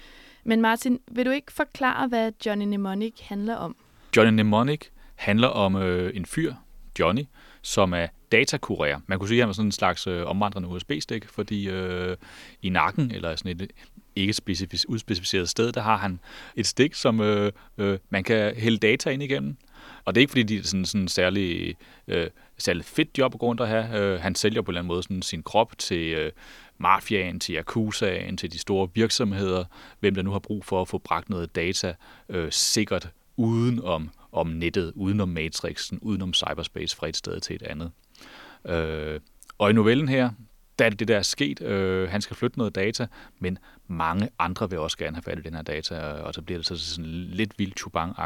Speaker 5: Men Martin, vil du ikke forklare, hvad Johnny Mnemonic handler om?
Speaker 6: Johnny Mnemonic handler om øh, en fyr, Johnny, som er datakurer. Man kunne sige, at han var sådan en slags øh, omvandrende USB-stik, fordi øh, i nakken, eller sådan et ikke specific, udspecificeret sted, der har han et stik, som øh, øh, man kan hælde data ind igennem. Og det er ikke, fordi det er sådan, sådan særlig, øh, særlig fedt job at gå rundt og have. Øh, han sælger på en eller anden måde sådan sin krop til øh, mafiaen, til Yakuzaen, til de store virksomheder, hvem der nu har brug for at få bragt noget data øh, sikkert uden om, om nettet, uden om matrixen, uden om cyberspace fra et sted til et andet. Øh, og i novellen her, der er det, der er sket. Øh, han skal flytte noget data, men mange andre vil også gerne have fat i den her data, og så bliver det så sådan lidt vildt chubang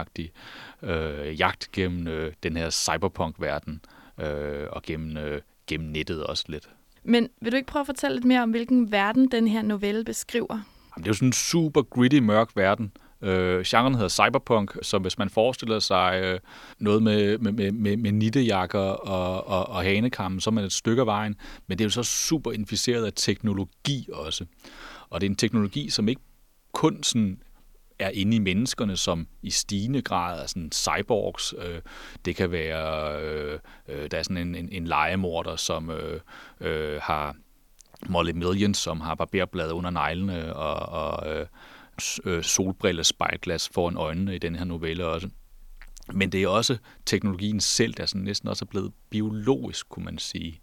Speaker 6: øh, jagt gennem øh, den her cyberpunk-verden, øh, og gennem, øh, gennem nettet også lidt.
Speaker 5: Men vil du ikke prøve at fortælle lidt mere om, hvilken verden den her novelle beskriver?
Speaker 6: Jamen, det er jo sådan en super gritty, mørk verden, Øh, genren hedder cyberpunk, så hvis man forestiller sig øh, noget med, med, med, med, med nittejakker og, og, og hanekammen, så er man et stykke af vejen. Men det er jo så super inficeret af teknologi også. Og det er en teknologi, som ikke kun sådan er inde i menneskerne, som i stigende grad er sådan cyborgs. Øh, det kan være, øh, øh der er sådan en, en, en legemorder, som øh, øh, har Molly Millions, som har barberblade under neglene og, og øh, øh, solbriller, spejlglas foran øjnene i den her novelle også. Men det er også teknologien selv, der sådan næsten også er blevet biologisk, kunne man sige.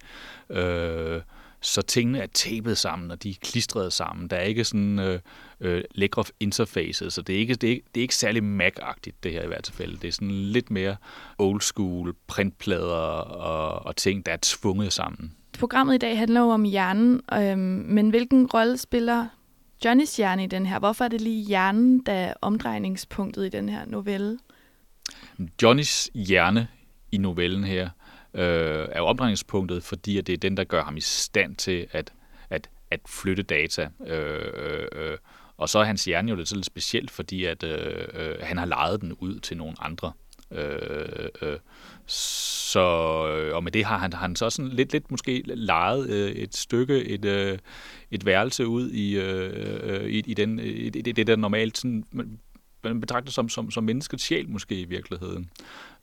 Speaker 6: Øh, så tingene er tapet sammen, og de er klistret sammen. Der er ikke sådan øh, øh, lækre interfaces, så det er ikke, det er, det er ikke særlig Mac-agtigt, det her i hvert fald. Det er sådan lidt mere old school printplader og, og ting, der er tvunget sammen.
Speaker 5: Programmet i dag handler jo om hjernen, øh, men hvilken rolle spiller Johnnys hjerne i den her? Hvorfor er det lige hjernen, der er omdrejningspunktet i den her novelle?
Speaker 6: Johnnys hjerne i novellen her øh, er omdrejningspunktet, fordi at det er den, der gør ham i stand til at, at, at flytte data. Øh, øh, øh. og så er hans hjerne jo lidt, lidt specielt, fordi at øh, øh, han har lejet den ud til nogle andre. Øh, øh, øh, så, og med det har han, han så sådan lidt, lidt måske lejet øh, et stykke, et, øh, et værelse ud i, øh, øh i, i, den, i i det der normalt sådan, man betragter som, som, som menneskets sjæl måske i virkeligheden.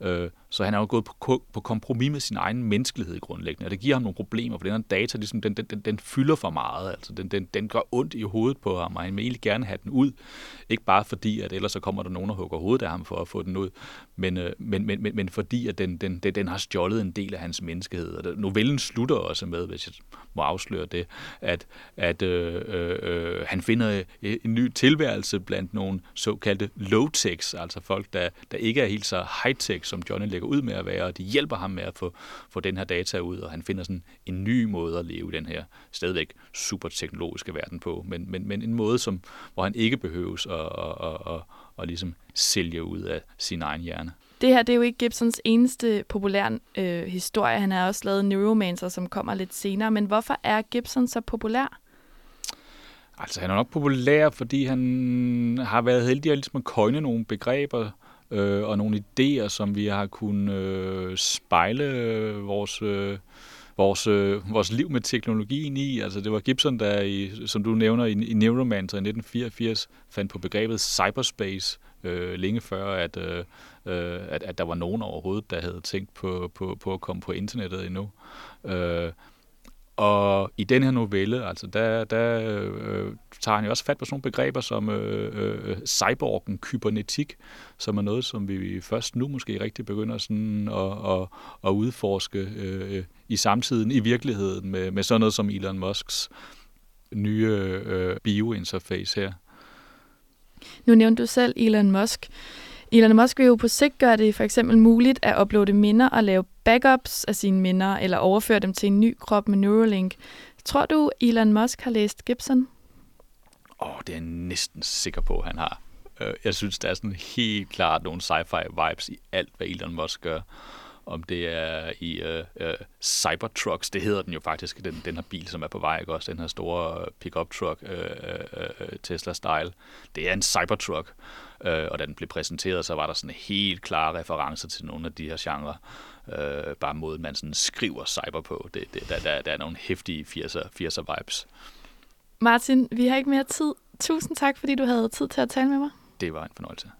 Speaker 6: Øh, så han er jo gået på, på kompromis med sin egen menneskelighed grundlæggende, og det giver ham nogle problemer, for den her data, ligesom, den, den, den, den fylder for meget, altså den, den, den gør ondt i hovedet på ham, og han vil egentlig gerne have den ud. Ikke bare fordi, at ellers så kommer der nogen og hugger hovedet af ham for at få den ud, men, øh, men, men, men, men fordi, at den, den, den, den har stjålet en del af hans menneskelighed. Og novellen slutter også med, hvis jeg må afsløre det, at, at øh, øh, øh han finder øh, en ny tilværelse blandt nogle såkaldte low-techs, altså folk, der, der ikke er helt så high-tech, som Johnny lægger ud med at være, og de hjælper ham med at få, få den her data ud, og han finder sådan en ny måde at leve den her stadigvæk super teknologiske verden på, men, men, men en måde, som, hvor han ikke behøves at, at, at, at, at ligesom sælge ud af sin egen hjerne.
Speaker 5: Det her det er jo ikke Gibsons eneste populære øh, historie. Han har også lavet Neuromancer, som kommer lidt senere. Men hvorfor er Gibson så populær?
Speaker 6: Altså, han er nok populær, fordi han har været heldig at ligesom coine nogle begreber, øh, og nogle idéer, som vi har kunnet øh, spejle øh, vores, øh, vores, øh, vores liv med teknologien i. Altså det var Gibson, der, i, som du nævner, i, i Neuromancer i 1984 fandt på begrebet cyberspace, øh, længe før, at, øh, øh, at, at der var nogen overhovedet, der havde tænkt på, på, på at komme på internettet endnu. Øh, og i den her novelle, altså der, der øh, tager han jo også fat på sådan nogle begreber som øh, øh, cyborgen, kybernetik, som er noget, som vi først nu måske rigtig begynder sådan at, at, at udforske øh, i samtiden, i virkeligheden, med, med sådan noget som Elon Musks nye øh, biointerface her.
Speaker 5: Nu nævnte du selv Elon Musk. Elon Musk vil jo på sigt gøre det for eksempel muligt at uploade minder og lave backups af sine minder, eller overføre dem til en ny krop med Neuralink. Tror du, Elon Musk har læst Gibson?
Speaker 6: Åh, oh, det er jeg næsten sikker på, at han har. Øh, jeg synes, der er sådan helt klart nogle sci-fi vibes i alt, hvad Elon Musk gør. Om det er i uh, uh, Cybertrucks, det hedder den jo faktisk, den, den her bil, som er på vej, ikke også? Den her store pickup truck, uh, uh, Tesla-style. Det er en Cybertruck. Øh, og da den blev præsenteret, så var der sådan helt klare referencer til nogle af de her genrer. Øh, bare måden, man sådan skriver cyber på. Det, det, der, der, der er nogle hæftige 80'er, 80'er vibes.
Speaker 5: Martin, vi har ikke mere tid. Tusind tak, fordi du havde tid til at tale med mig.
Speaker 6: Det var en fornøjelse.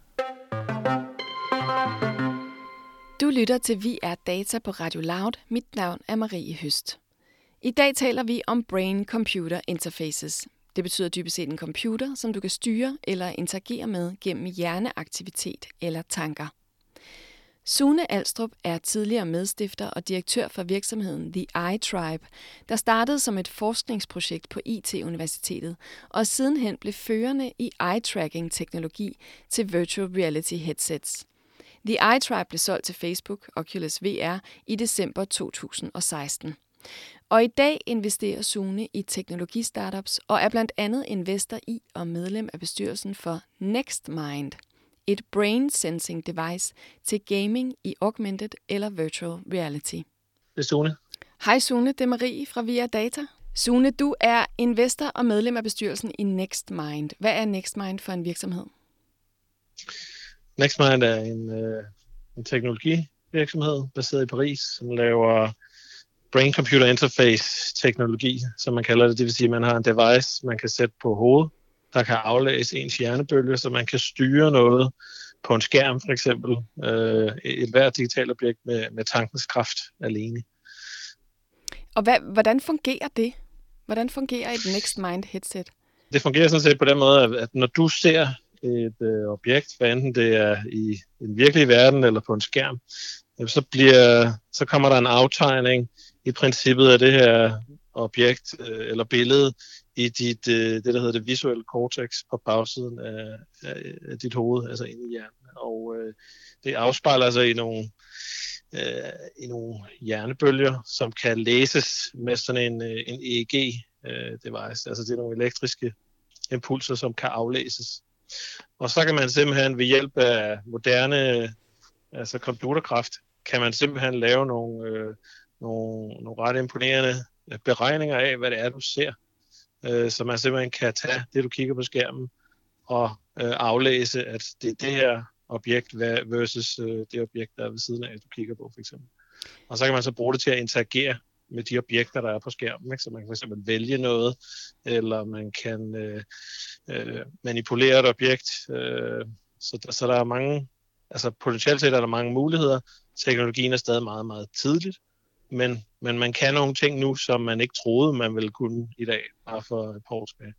Speaker 2: Du lytter til Vi er Data på Radio Loud. Mit navn er Marie Høst. I dag taler vi om Brain-Computer Interfaces. Det betyder dybest set en computer, som du kan styre eller interagere med gennem hjerneaktivitet eller tanker. Sune Alstrup er tidligere medstifter og direktør for virksomheden The Eye Tribe, der startede som et forskningsprojekt på IT-universitetet og sidenhen blev førende i eye-tracking-teknologi til virtual reality headsets. The Eye Tribe blev solgt til Facebook Oculus VR i december 2016. Og i dag investerer Sune i teknologistartups og er blandt andet investor i og medlem af bestyrelsen for NextMind, et brain sensing device til gaming i augmented eller virtual reality. Det
Speaker 7: er Sune.
Speaker 2: Hej Sune, det er Marie fra Via Data. Sune, du er investor og medlem af bestyrelsen i NextMind. Hvad er NextMind for en virksomhed?
Speaker 7: NextMind er en, øh, en teknologivirksomhed baseret i Paris, som laver brain-computer interface teknologi, som man kalder det. Det vil sige, at man har en device, man kan sætte på hovedet, der kan aflæse ens hjernebølge, så man kan styre noget på en skærm for eksempel. Øh, et hvert digitalt objekt med, med tankens kraft alene.
Speaker 2: Og hvad, hvordan fungerer det? Hvordan fungerer et Next Mind headset?
Speaker 7: Det fungerer sådan set på den måde, at når du ser et øh, objekt, hvad enten det er i en virkelig verden eller på en skærm, øh, så, bliver, så kommer der en aftegning i princippet af det her objekt øh, eller billede i dit, øh, det, der hedder det visuelle cortex på bagsiden af, af, af dit hoved, altså inde i hjernen. Og øh, det afspejler sig i nogle, øh, i nogle hjernebølger, som kan læses med sådan en, øh, en EEG-device. Øh, altså det er nogle elektriske impulser, som kan aflæses. Og så kan man simpelthen ved hjælp af moderne altså computerkraft, kan man simpelthen lave nogle, øh, nogle, nogle ret imponerende øh, beregninger af, hvad det er, du ser. Øh, så man simpelthen kan tage det, du kigger på skærmen, og øh, aflæse, at det er det her objekt versus øh, det objekt, der er ved siden af, du kigger på, for eksempel. Og så kan man så bruge det til at interagere med de objekter, der er på skærmen. Ikke? Så man kan fx vælge noget, eller man kan øh, øh, manipulere et objekt. Øh, så, der, så der er mange, altså potentielt set er der mange muligheder. Teknologien er stadig meget, meget tidligt, men, men man kan nogle ting nu, som man ikke troede, man ville kunne i dag, bare for et par år tilbage.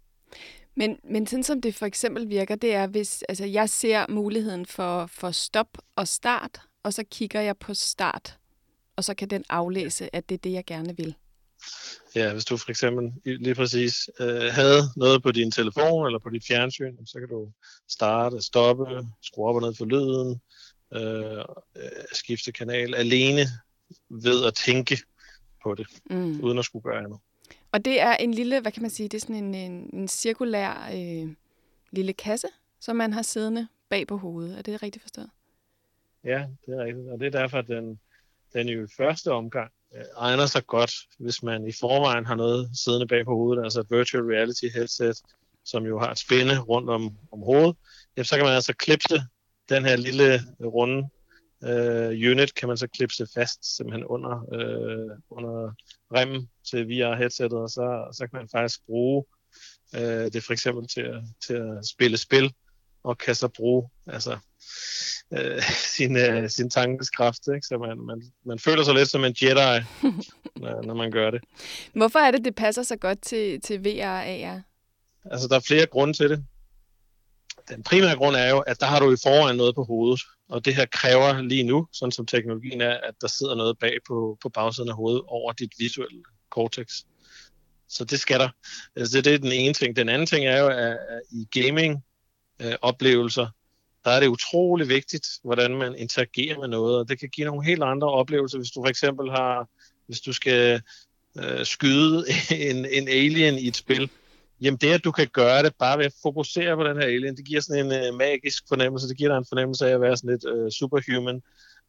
Speaker 2: Men, men sådan som det for eksempel virker, det er, hvis altså, jeg ser muligheden for, for stop og start, og så kigger jeg på start, og så kan den aflæse, at det er det, jeg gerne vil.
Speaker 7: Ja, hvis du for eksempel lige præcis øh, havde noget på din telefon eller på dit fjernsyn, så kan du starte, stoppe, skrue op og ned for lyden, øh, skifte kanal alene ved at tænke på det, mm. uden at skulle gøre andet.
Speaker 2: Og det er en lille, hvad kan man sige, det er sådan en, en, en cirkulær øh, lille kasse, som man har siddende bag på hovedet. Er det rigtigt forstået?
Speaker 7: Ja, det er rigtigt. Og det er derfor, at den, den i første omgang øh, egner sig godt, hvis man i forvejen har noget siddende bag på hovedet, altså et virtual reality headset, som jo har et spænde rundt om, om hovedet, jamen, så kan man altså klipse den her lille øh, runde øh, unit, kan man så klipse fast simpelthen under, øh, under remmen til VR-headsettet, og så, så kan man faktisk bruge øh, det for eksempel til at, til at spille spil, og kan så bruge altså, øh, sin, øh, sin tankeskraft. Ikke? Så man, man, man føler sig lidt som en Jedi, når, når man gør det.
Speaker 2: Hvorfor er det, det passer så godt til, til VR og AR?
Speaker 7: Altså, der er flere grunde til det. Den primære grund er jo, at der har du i forvejen noget på hovedet, og det her kræver lige nu, sådan som teknologien er, at der sidder noget bag på, på bagsiden af hovedet over dit visuelle cortex. Så det skal der. Altså det, det er den ene ting. Den anden ting er jo, at, at i gaming-oplevelser, der er det utrolig vigtigt, hvordan man interagerer med noget, og det kan give nogle helt andre oplevelser, hvis du for eksempel har, hvis du skal øh, skyde en, en alien i et spil, Jamen det, at du kan gøre det bare ved at fokusere på den her alien, det giver sådan en øh, magisk fornemmelse. Det giver dig en fornemmelse af at være sådan lidt øh, superhuman.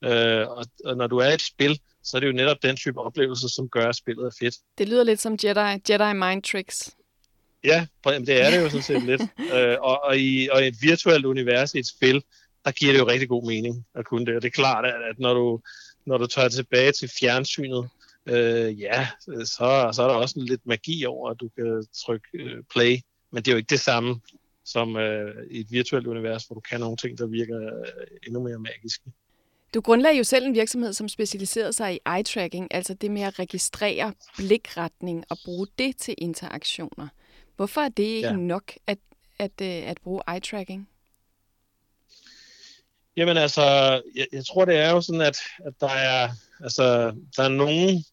Speaker 7: øh, og, og når du er i et spil, så er det jo netop den type oplevelse, som gør, at spillet er fedt.
Speaker 2: Det lyder lidt som Jedi, Jedi mind tricks.
Speaker 7: Ja, det er det jo sådan set lidt. Øh, og, og, i, og i et virtuelt univers i et spil, der giver det jo rigtig god mening at kunne det. Og det er klart, at, at når du, når du tager tilbage til fjernsynet, øh, ja, så, så er der også lidt magi over, at du kan trykke øh, play. Men det er jo ikke det samme som øh, i et virtuelt univers, hvor du kan nogle ting, der virker øh, endnu mere magiske.
Speaker 2: Du grundlagde jo selv en virksomhed, som specialiserede sig i eye-tracking, altså det med at registrere blikretning og bruge det til interaktioner. Hvorfor er det ikke ja. nok at, at, at, øh, at bruge eye-tracking?
Speaker 7: Jamen altså, jeg, jeg tror det er jo sådan, at, at der er altså der er nogle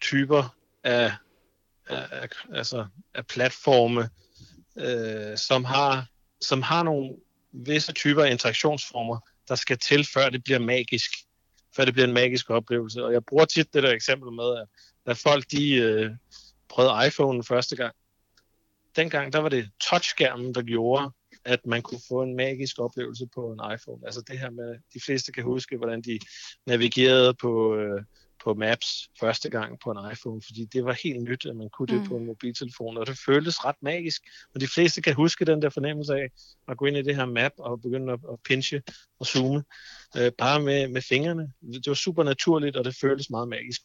Speaker 7: typer af, af, af altså af platforme, øh, som har som har nogle visse typer af interaktionsformer, der skal til, før det bliver magisk. Før det bliver en magisk oplevelse. Og jeg bruger tit det der eksempel med, at da folk de øh, prøvede iPhone første gang, dengang der var det touchskærmen, der gjorde, at man kunne få en magisk oplevelse på en iPhone. Altså det her med, de fleste kan huske, hvordan de navigerede på, øh, på Maps første gang på en iPhone, fordi det var helt nyt, at man kunne det mm. på en mobiltelefon, og det føltes ret magisk. Og de fleste kan huske den der fornemmelse af at gå ind i det her map og begynde at, at pinche og zoome, øh, bare med, med fingrene. Det var super naturligt, og det føltes meget magisk.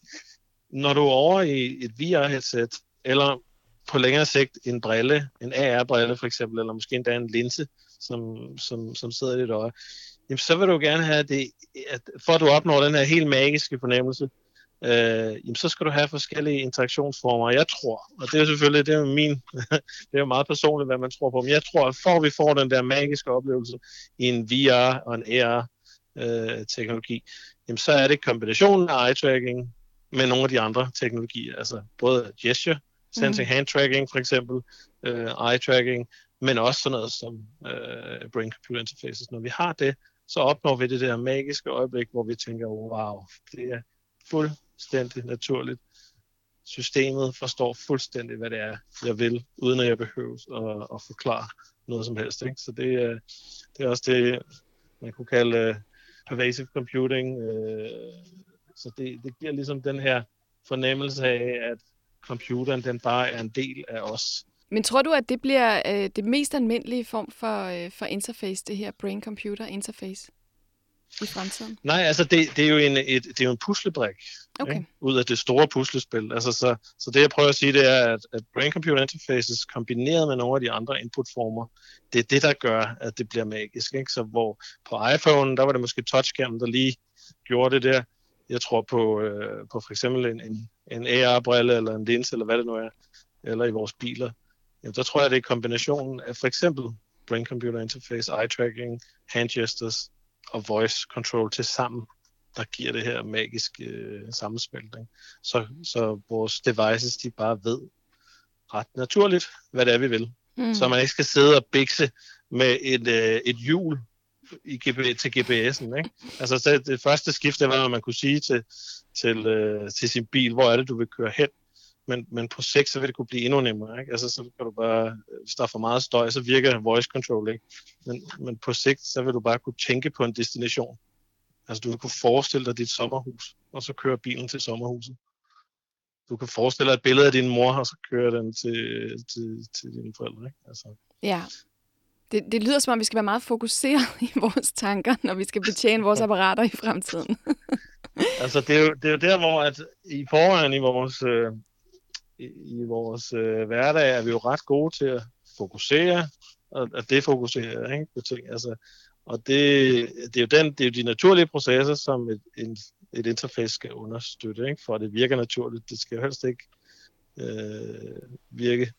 Speaker 7: Når du er over i et VR-headset, eller på længere sigt en brille, en AR-brille for eksempel, eller måske endda en linse, som, som, som sidder i dit øje, jamen så vil du gerne have det, at for at du opnår den her helt magiske fornemmelse, øh, jamen så skal du have forskellige interaktionsformer. Jeg tror, og det er selvfølgelig det er min, det er jo meget personligt, hvad man tror på, men jeg tror, at for at vi får den der magiske oplevelse i en VR og en AR øh, teknologi, jamen så er det kombinationen af eye tracking med nogle af de andre teknologier, altså både gesture, sensing mm. hand tracking for eksempel, øh, eye tracking, men også sådan noget som øh, brain computer interfaces. Når vi har det, så opnår vi det der magiske øjeblik, hvor vi tænker, wow, det er fuldstændig naturligt. Systemet forstår fuldstændig, hvad det er, jeg vil, uden at jeg behøver at, at forklare noget som helst. Ikke? Så det, er, det er også det, man kunne kalde uh, pervasive computing. Uh, så det, det giver ligesom den her fornemmelse af, at computeren den bare er en del af os.
Speaker 2: Men tror du, at det bliver øh, det mest almindelige form for, øh, for interface, det her brain-computer interface? i fremtiden?
Speaker 7: Nej, altså det, det er jo en, et, det er jo en puslebrik okay. ikke? ud af det store puslespil. Altså, så, så det jeg prøver at sige, det er, at, at brain-computer interfaces kombineret med nogle af de andre inputformer, det er det, der gør, at det bliver magisk. Ikke? Så hvor på iPhone, der var det måske touchskærmen, der lige gjorde det der. Jeg tror på, øh, på for eksempel en, en, en AR-brille eller en linse, eller hvad det nu er, eller i vores biler. Jamen, der tror jeg, det er kombinationen af for eksempel brain-computer interface, eye-tracking, hand gestures, og voice control til sammen, der giver det her magiske øh, sammenspil. Ikke? Så, så vores devices, de bare ved ret naturligt, hvad det er, vi vil. Mm. Så man ikke skal sidde og bikse med et, øh, et hjul i GB, til GPS'en. Ikke? Altså det, det første skift, det var, at man kunne sige til, til, øh, til sin bil, hvor er det, du vil køre hen men, men på sigt, så vil det kunne blive endnu nemmere. Ikke? Altså, så kan du bare, øh, hvis der er for meget støj, så virker voice control ikke. Men, men på sigt, så vil du bare kunne tænke på en destination. Altså, du vil kunne forestille dig dit sommerhus, og så køre bilen til sommerhuset. Du kan forestille dig et billede af din mor, og så kører den til, til, til dine forældre. Ikke? Altså.
Speaker 2: Ja. Det, det lyder som om, vi skal være meget fokuseret i vores tanker, når vi skal betjene vores apparater i fremtiden.
Speaker 7: altså, det er, jo, det er jo der, hvor at i forvejen i vores, øh, i, vores øh, hverdag er vi jo ret gode til at fokusere og at defokusere ikke, på ting. Altså, og det, det, er jo den, det er jo de naturlige processer, som et, en, et interface skal understøtte, ikke, for at det virker naturligt. Det skal jo helst ikke øh, virke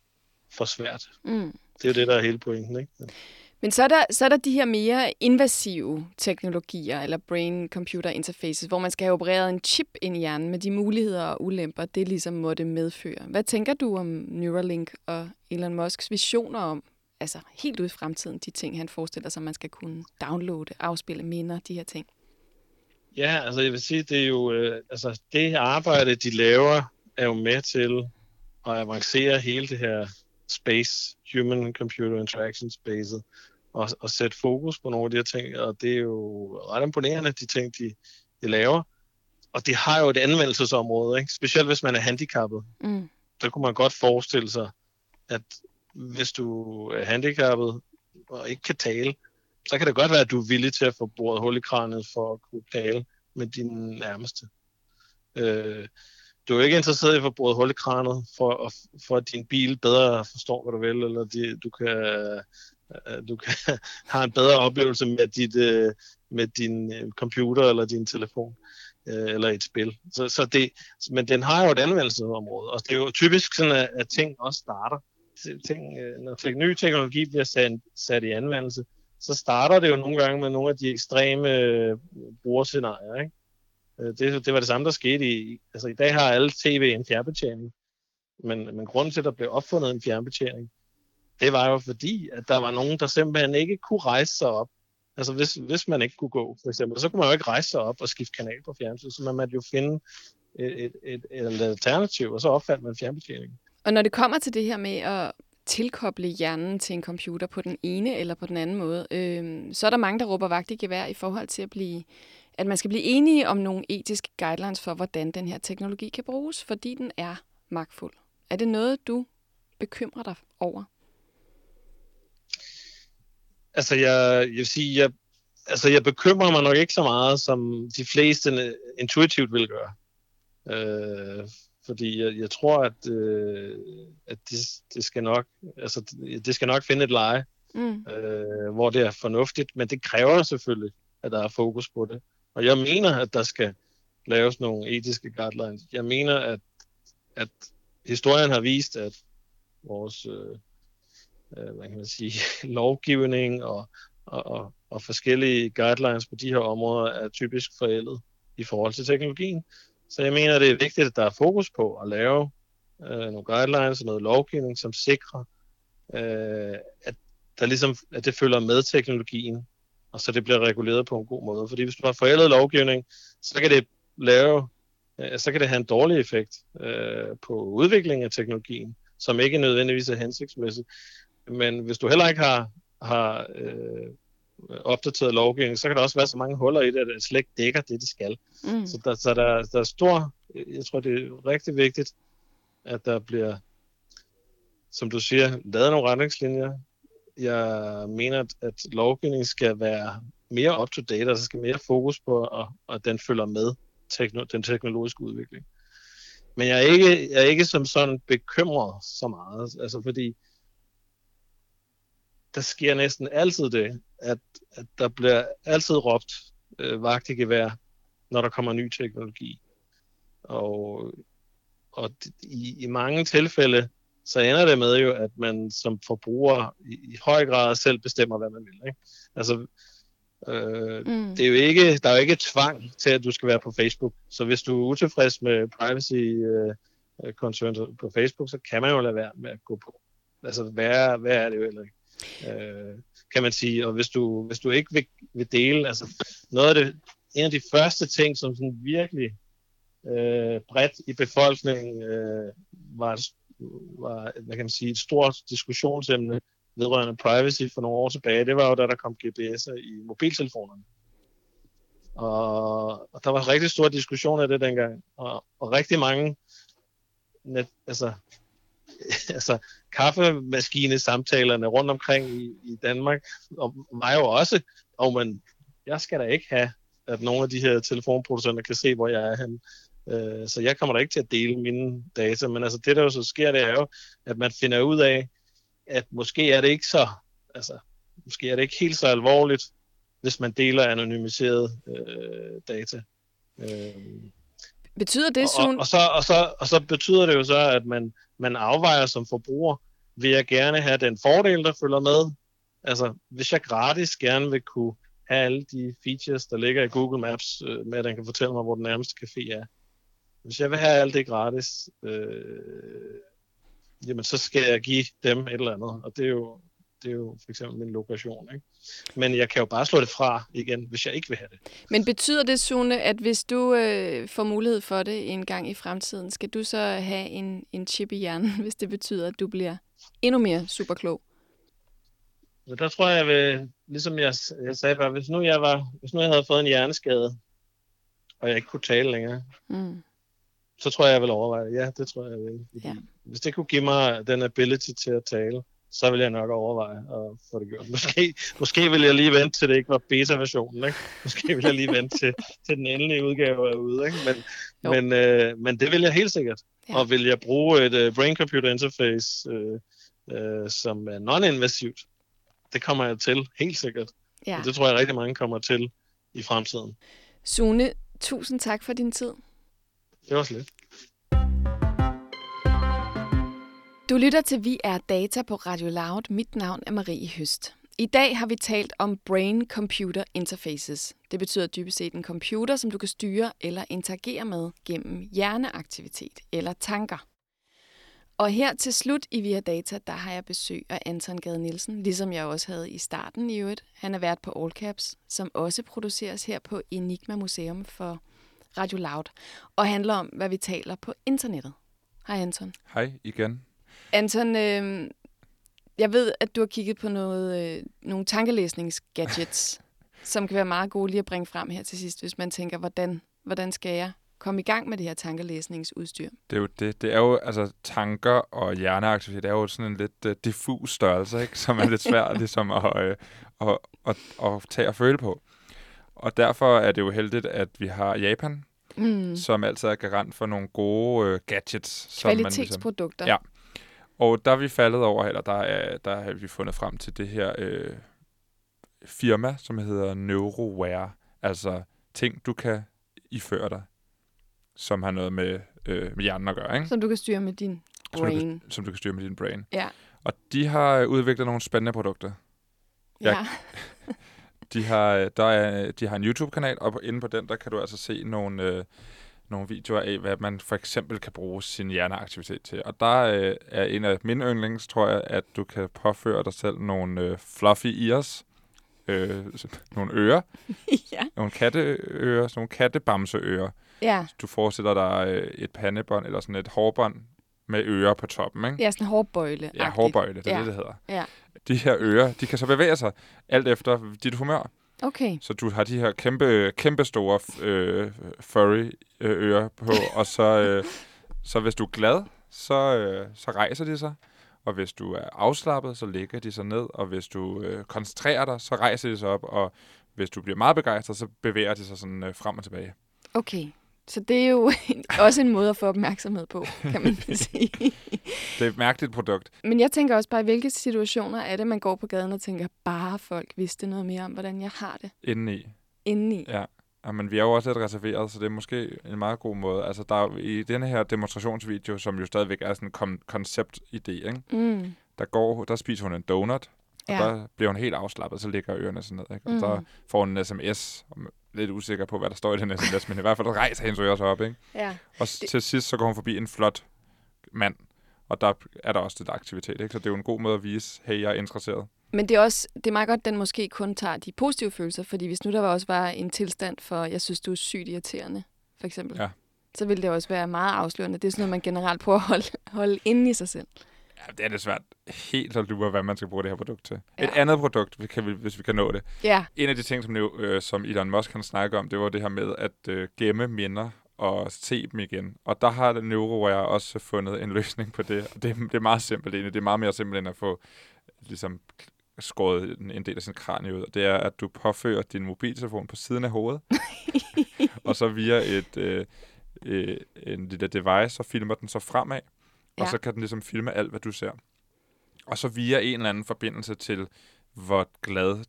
Speaker 7: for svært. Mm. Det er jo det, der er hele pointen. Ikke?
Speaker 2: Men så er, der, så er der de her mere invasive teknologier, eller brain-computer interfaces, hvor man skal have opereret en chip ind i hjernen med de muligheder og ulemper, det ligesom må det medføre. Hvad tænker du om Neuralink og Elon Musks visioner om, altså helt ud i fremtiden, de ting, han forestiller sig, man skal kunne downloade, afspille minder, de her ting?
Speaker 7: Ja, altså jeg vil sige, det er jo, øh, altså det arbejde, de laver, er jo med til at avancere hele det her space, human-computer interaction spacet, og, og sætte fokus på nogle af de her ting, og det er jo ret imponerende, de ting, de, de laver. Og det har jo et anvendelsesområde, ikke? specielt hvis man er handicappet. Mm. Der kunne man godt forestille sig, at hvis du er handicappet og ikke kan tale, så kan det godt være, at du er villig til at få boret hul i kranet for at kunne tale med din nærmeste. Øh, du er ikke interesseret i at få brugt hul i kranet, for, for at din bil bedre forstår, hvad du vil, eller de, du kan, øh, du kan have en bedre oplevelse med, dit, øh, med din øh, computer eller din telefon øh, eller et spil. Så, så det, men den har jo et anvendelsesområde, og det er jo typisk sådan, at, at ting også starter. Ting, øh, når ny teknologi bliver sat, sat i anvendelse, så starter det jo nogle gange med nogle af de ekstreme brugerscenarier. Ikke? Øh, det, det var det samme, der skete i... Altså i dag har alle tv en fjernbetjening. Men, men grunden til, at der blev opfundet en fjernbetjening, det var jo fordi, at der var nogen, der simpelthen ikke kunne rejse sig op. Altså hvis, hvis man ikke kunne gå, for eksempel, så kunne man jo ikke rejse sig op og skifte kanal på fjernsynet, så man måtte jo finde et, et, et, et alternativ, og så opfandt man fjernbetjeningen.
Speaker 2: Og når det kommer til det her med at tilkoble hjernen til en computer på den ene eller på den anden måde, øh, så er der mange, der råber vagt i gevær i forhold til at blive at man skal blive enige om nogle etiske guidelines for, hvordan den her teknologi kan bruges, fordi den er magtfuld. Er det noget, du bekymrer dig over?
Speaker 7: Altså, jeg, jeg vil sige, jeg, altså, jeg bekymrer mig nok ikke så meget, som de fleste intuitivt vil gøre. Øh, fordi jeg, jeg tror, at, øh, at det, det, skal nok, altså, det skal nok finde et leje, mm. øh, hvor det er fornuftigt, men det kræver selvfølgelig, at der er fokus på det. Og jeg mener, at der skal laves nogle etiske guidelines. Jeg mener, at, at historien har vist, at vores øh, øh hvad kan man sige, lovgivning og, og, og, og forskellige guidelines på de her områder er typisk forældet i forhold til teknologien. Så jeg mener, det er vigtigt, at der er fokus på at lave øh, nogle guidelines og noget lovgivning, som sikrer, øh, at, der ligesom, at det følger med teknologien, og så det bliver reguleret på en god måde. Fordi hvis du har forældet lovgivning, så kan det lave, øh, så kan det have en dårlig effekt øh, på udviklingen af teknologien, som ikke nødvendigvis er hensigtsmæssigt. Men hvis du heller ikke har, har øh, opdateret lovgivning, så kan der også være så mange huller i det, at det slet ikke dækker det, de skal. Mm. Så, der, så der, der er stor, jeg tror, det er rigtig vigtigt, at der bliver, som du siger, lavet nogle retningslinjer, jeg mener, at, lovgivningen skal være mere up-to-date, og så skal mere fokus på, at, at den følger med tekno, den teknologiske udvikling. Men jeg er, ikke, jeg er ikke som sådan bekymret så meget, altså fordi der sker næsten altid det, at, at der bliver altid råbt øh, vagt i gevær, når der kommer ny teknologi. Og, og i, i mange tilfælde, så ender det med jo, at man som forbruger i, i høj grad selv bestemmer, hvad man vil. Ikke? Altså, øh, mm. det er jo ikke, der er jo ikke tvang til, at du skal være på Facebook. Så hvis du er utilfreds med privacy øh, concerns på Facebook, så kan man jo lade være med at gå på. Altså, hvad er, hvad er det jo heller ikke? Øh, kan man sige. Og hvis du, hvis du ikke vil, vil dele, altså noget af det, en af de første ting, som sådan virkelig øh, bredt i befolkningen øh, var var hvad kan man sige, et stort diskussionsemne vedrørende privacy for nogle år tilbage, det var jo da der kom GPS'er i mobiltelefonerne. Og, og der var rigtig stor diskussion af det dengang, og, og rigtig mange net, altså, altså kaffemaskine samtalerne rundt omkring i, i Danmark, og mig jo også, og man, jeg skal da ikke have, at nogle af de her telefonproducenter kan se, hvor jeg er henne. Øh, så jeg kommer da ikke til at dele mine data, men altså det der jo så sker, det er jo, at man finder ud af, at måske er det ikke så, altså måske er det ikke helt så alvorligt, hvis man deler anonymiseret øh, data. Øh,
Speaker 2: betyder det?
Speaker 7: Og, og, og, så, og, så, og så betyder det jo så, at man, man afvejer som forbruger, vil jeg gerne have den fordel, der følger med. Altså, hvis jeg gratis gerne vil kunne have alle de features, der ligger i Google Maps, øh, med at den kan fortælle mig, hvor den nærmeste café er, hvis jeg vil have alt det gratis, øh, jamen så skal jeg give dem et eller andet. Og det er jo, det er jo for eksempel min lokation. Ikke? Men jeg kan jo bare slå det fra igen, hvis jeg ikke vil have det.
Speaker 2: Men betyder det, Sune, at hvis du øh, får mulighed for det en gang i fremtiden, skal du så have en, en chip i hjernen, hvis det betyder, at du bliver endnu mere superklog?
Speaker 7: Men der tror jeg, vil, ligesom jeg, jeg sagde før, hvis nu jeg, var, hvis nu jeg havde fået en hjerneskade, og jeg ikke kunne tale længere, mm så tror jeg, jeg vil overveje det. Ja, det tror jeg, jeg vil. Ja. Hvis det kunne give mig den ability til at tale, så vil jeg nok overveje at få det gjort. Måske, måske vil jeg lige vente til det ikke var beta-versionen. Ikke? Måske vil jeg lige vente til, til den endelige udgave er ude. Ikke? Men, men, øh, men det vil jeg helt sikkert. Ja. Og vil jeg bruge et uh, brain-computer interface, øh, øh, som er non-invasivt, det kommer jeg til, helt sikkert. Ja. Og det tror jeg rigtig mange kommer til i fremtiden.
Speaker 2: Sune, tusind tak for din tid.
Speaker 7: Det var slet.
Speaker 2: Du lytter til Vi er Data på Radio Loud. Mit navn er Marie Høst. I dag har vi talt om Brain-Computer Interfaces. Det betyder dybest set en computer, som du kan styre eller interagere med gennem hjerneaktivitet eller tanker. Og her til slut i Via Data, der har jeg besøg af Anton Gade Nielsen, ligesom jeg også havde i starten i øvrigt. Han er vært på All Caps, som også produceres her på Enigma Museum for Radio Loud, og handler om, hvad vi taler på internettet. Hej Anton.
Speaker 3: Hej igen.
Speaker 2: Anton, øh, jeg ved, at du har kigget på noget, øh, nogle tankelæsningsgadgets, som kan være meget gode lige at bringe frem her til sidst, hvis man tænker, hvordan, hvordan skal jeg komme i gang med det her tankelæsningsudstyr?
Speaker 3: Det er jo det. Det er jo, altså tanker og hjerneaktivitet er jo sådan en lidt uh, diffus størrelse, ikke? som er lidt svært ligesom at, uh, at, at, at tage og føle på. Og derfor er det jo heldigt, at vi har Japan, mm. som altid er garant for nogle gode uh, gadgets.
Speaker 2: Kvalitetsprodukter.
Speaker 3: Som man ligesom, ja, og der er vi faldet over, eller der, er, der har vi fundet frem til det her øh, firma, som hedder NeuroWare. Altså ting, du kan iføre dig, som har noget med, øh, med hjernen at gøre. Ikke?
Speaker 2: Som du kan styre med din brain.
Speaker 3: Som du, kan, som du kan styre med din brain.
Speaker 2: Ja.
Speaker 3: Og de har udviklet nogle spændende produkter.
Speaker 2: Ja.
Speaker 3: de, har, der er, de har en YouTube-kanal, og inde på den, der kan du altså se nogle... Øh, nogle videoer af, hvad man for eksempel kan bruge sin hjerneaktivitet til. Og der øh, er en af mine yndlings, tror jeg, at du kan påføre dig selv nogle øh, fluffy ears, øh, nogle ører,
Speaker 2: ja.
Speaker 3: nogle katteører, sådan nogle kattebamseører.
Speaker 2: Ja.
Speaker 3: Du forestiller dig øh, et pandebånd eller sådan et hårbånd med ører på toppen, ikke?
Speaker 2: Ja, sådan en hårbøjle.
Speaker 3: Ja, hårbøjle, det er ja. det, det hedder.
Speaker 2: Ja.
Speaker 3: De her ører, de kan så bevæge sig alt efter dit humør.
Speaker 2: Okay.
Speaker 3: Så du har de her kæmpe, kæmpe store øh, furry øh, ører på, og så, øh, så hvis du er glad, så, øh, så rejser de sig. Og hvis du er afslappet, så ligger de sig ned. Og hvis du øh, koncentrerer dig, så rejser de sig op. Og hvis du bliver meget begejstret, så bevæger de sig sådan øh, frem og tilbage.
Speaker 2: Okay. Så det er jo også en måde at få opmærksomhed på, kan man sige.
Speaker 3: det er et mærkeligt produkt.
Speaker 2: Men jeg tænker også bare, i hvilke situationer er det, man går på gaden og tænker, bare folk vidste noget mere om, hvordan jeg har det?
Speaker 3: Indeni.
Speaker 2: Indeni?
Speaker 3: Ja. ja. men vi er jo også lidt reserveret, så det er måske en meget god måde. Altså, der er, i denne her demonstrationsvideo, som jo stadigvæk er sådan en konceptidé, ikke?
Speaker 2: Mm.
Speaker 3: Der, går, der spiser hun en donut, og ja. der bliver hun helt afslappet, så ligger ørerne sådan ned. Ikke? Og mm. der får hun en sms lidt usikker på, hvad der står i den sms, men i hvert fald rejser hendes ører sig op, ikke?
Speaker 2: Ja.
Speaker 3: Og det... til sidst, så går hun forbi en flot mand, og der er der også lidt aktivitet, ikke? Så det er jo en god måde at vise, hey, jeg er interesseret.
Speaker 2: Men det er også det er meget godt, at den måske kun tager de positive følelser, fordi hvis nu der også var en tilstand for, jeg synes, du er sygt irriterende, for eksempel,
Speaker 3: ja.
Speaker 2: så ville det også være meget afslørende. Det er sådan noget, man generelt prøver at holde, holde inde i sig selv.
Speaker 3: Ja, det er det svært helt at lure, hvad man skal bruge det her produkt til. Ja. Et andet produkt, kan vi, hvis vi kan nå det.
Speaker 2: Ja.
Speaker 3: En af de ting, som, øh, som Elon Musk han snakker om, det var det her med at øh, gemme minder og se dem igen. Og der har NeuroWare også fundet en løsning på det. Og det, det er meget simpelt egentlig. Det er meget mere simpelt end at få ligesom, skåret en, en del af sin kranie ud. Og det er, at du påfører din mobiltelefon på siden af hovedet. og så via et, øh, øh, en lille device, så filmer den så fremad. Ja. Og så kan den ligesom filme alt, hvad du ser. Og så via en eller anden forbindelse til, hvor glad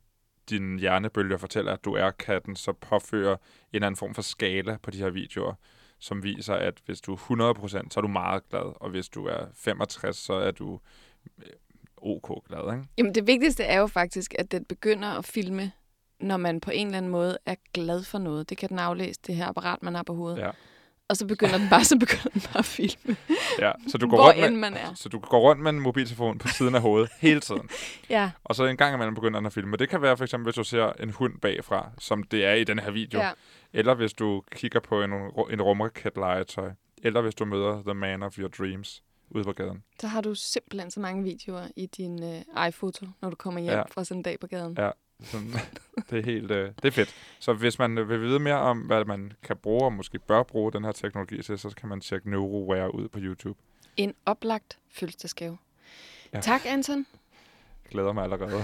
Speaker 3: din hjernebølger fortæller, at du er, kan den så påføre en eller anden form for skala på de her videoer, som viser, at hvis du er 100%, så er du meget glad, og hvis du er 65, så er du øh, ok glad, ikke?
Speaker 2: Jamen det vigtigste er jo faktisk, at den begynder at filme, når man på en eller anden måde er glad for noget. Det kan den aflæse, det her apparat, man har på hovedet.
Speaker 3: Ja
Speaker 2: og så begynder den bare, så begynder den bare at filme.
Speaker 3: Ja, så du går rundt med,
Speaker 2: man er.
Speaker 3: Så du går rundt med en mobiltelefon på siden af hovedet hele tiden.
Speaker 2: ja.
Speaker 3: Og så en gang imellem begynder den at filme. Det kan være for eksempel, hvis du ser en hund bagfra, som det er i den her video.
Speaker 2: Ja.
Speaker 3: Eller hvis du kigger på en, en rumraket-legetøj. Eller hvis du møder the man of your dreams ude på gaden.
Speaker 2: Så har du simpelthen så mange videoer i din uh, iPhoto, når du kommer hjem ja. fra sådan en dag på gaden.
Speaker 3: Ja, sådan, det er helt øh, det er fedt. Så hvis man vil vide mere om, hvad man kan bruge og måske bør bruge den her teknologi til, så kan man tjekke NeuroWare ud på YouTube.
Speaker 2: En oplagt fødselsdagsgave. Ja. Tak, Anton.
Speaker 3: glæder mig allerede.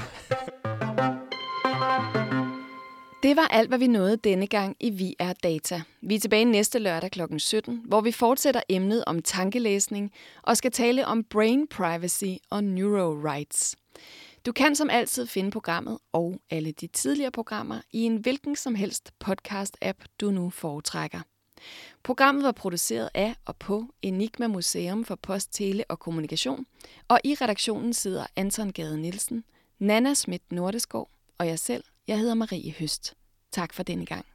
Speaker 2: Det var alt, hvad vi nåede denne gang i Vi er Data. Vi er tilbage næste lørdag kl. 17, hvor vi fortsætter emnet om tankelæsning og skal tale om brain privacy og neuro rights. Du kan som altid finde programmet og alle de tidligere programmer i en hvilken som helst podcast-app, du nu foretrækker. Programmet var produceret af og på Enigma Museum for Post, Tele og Kommunikation, og i redaktionen sidder Anton Gade Nielsen, Nana Schmidt Nordeskov og jeg selv, jeg hedder Marie Høst. Tak for denne gang.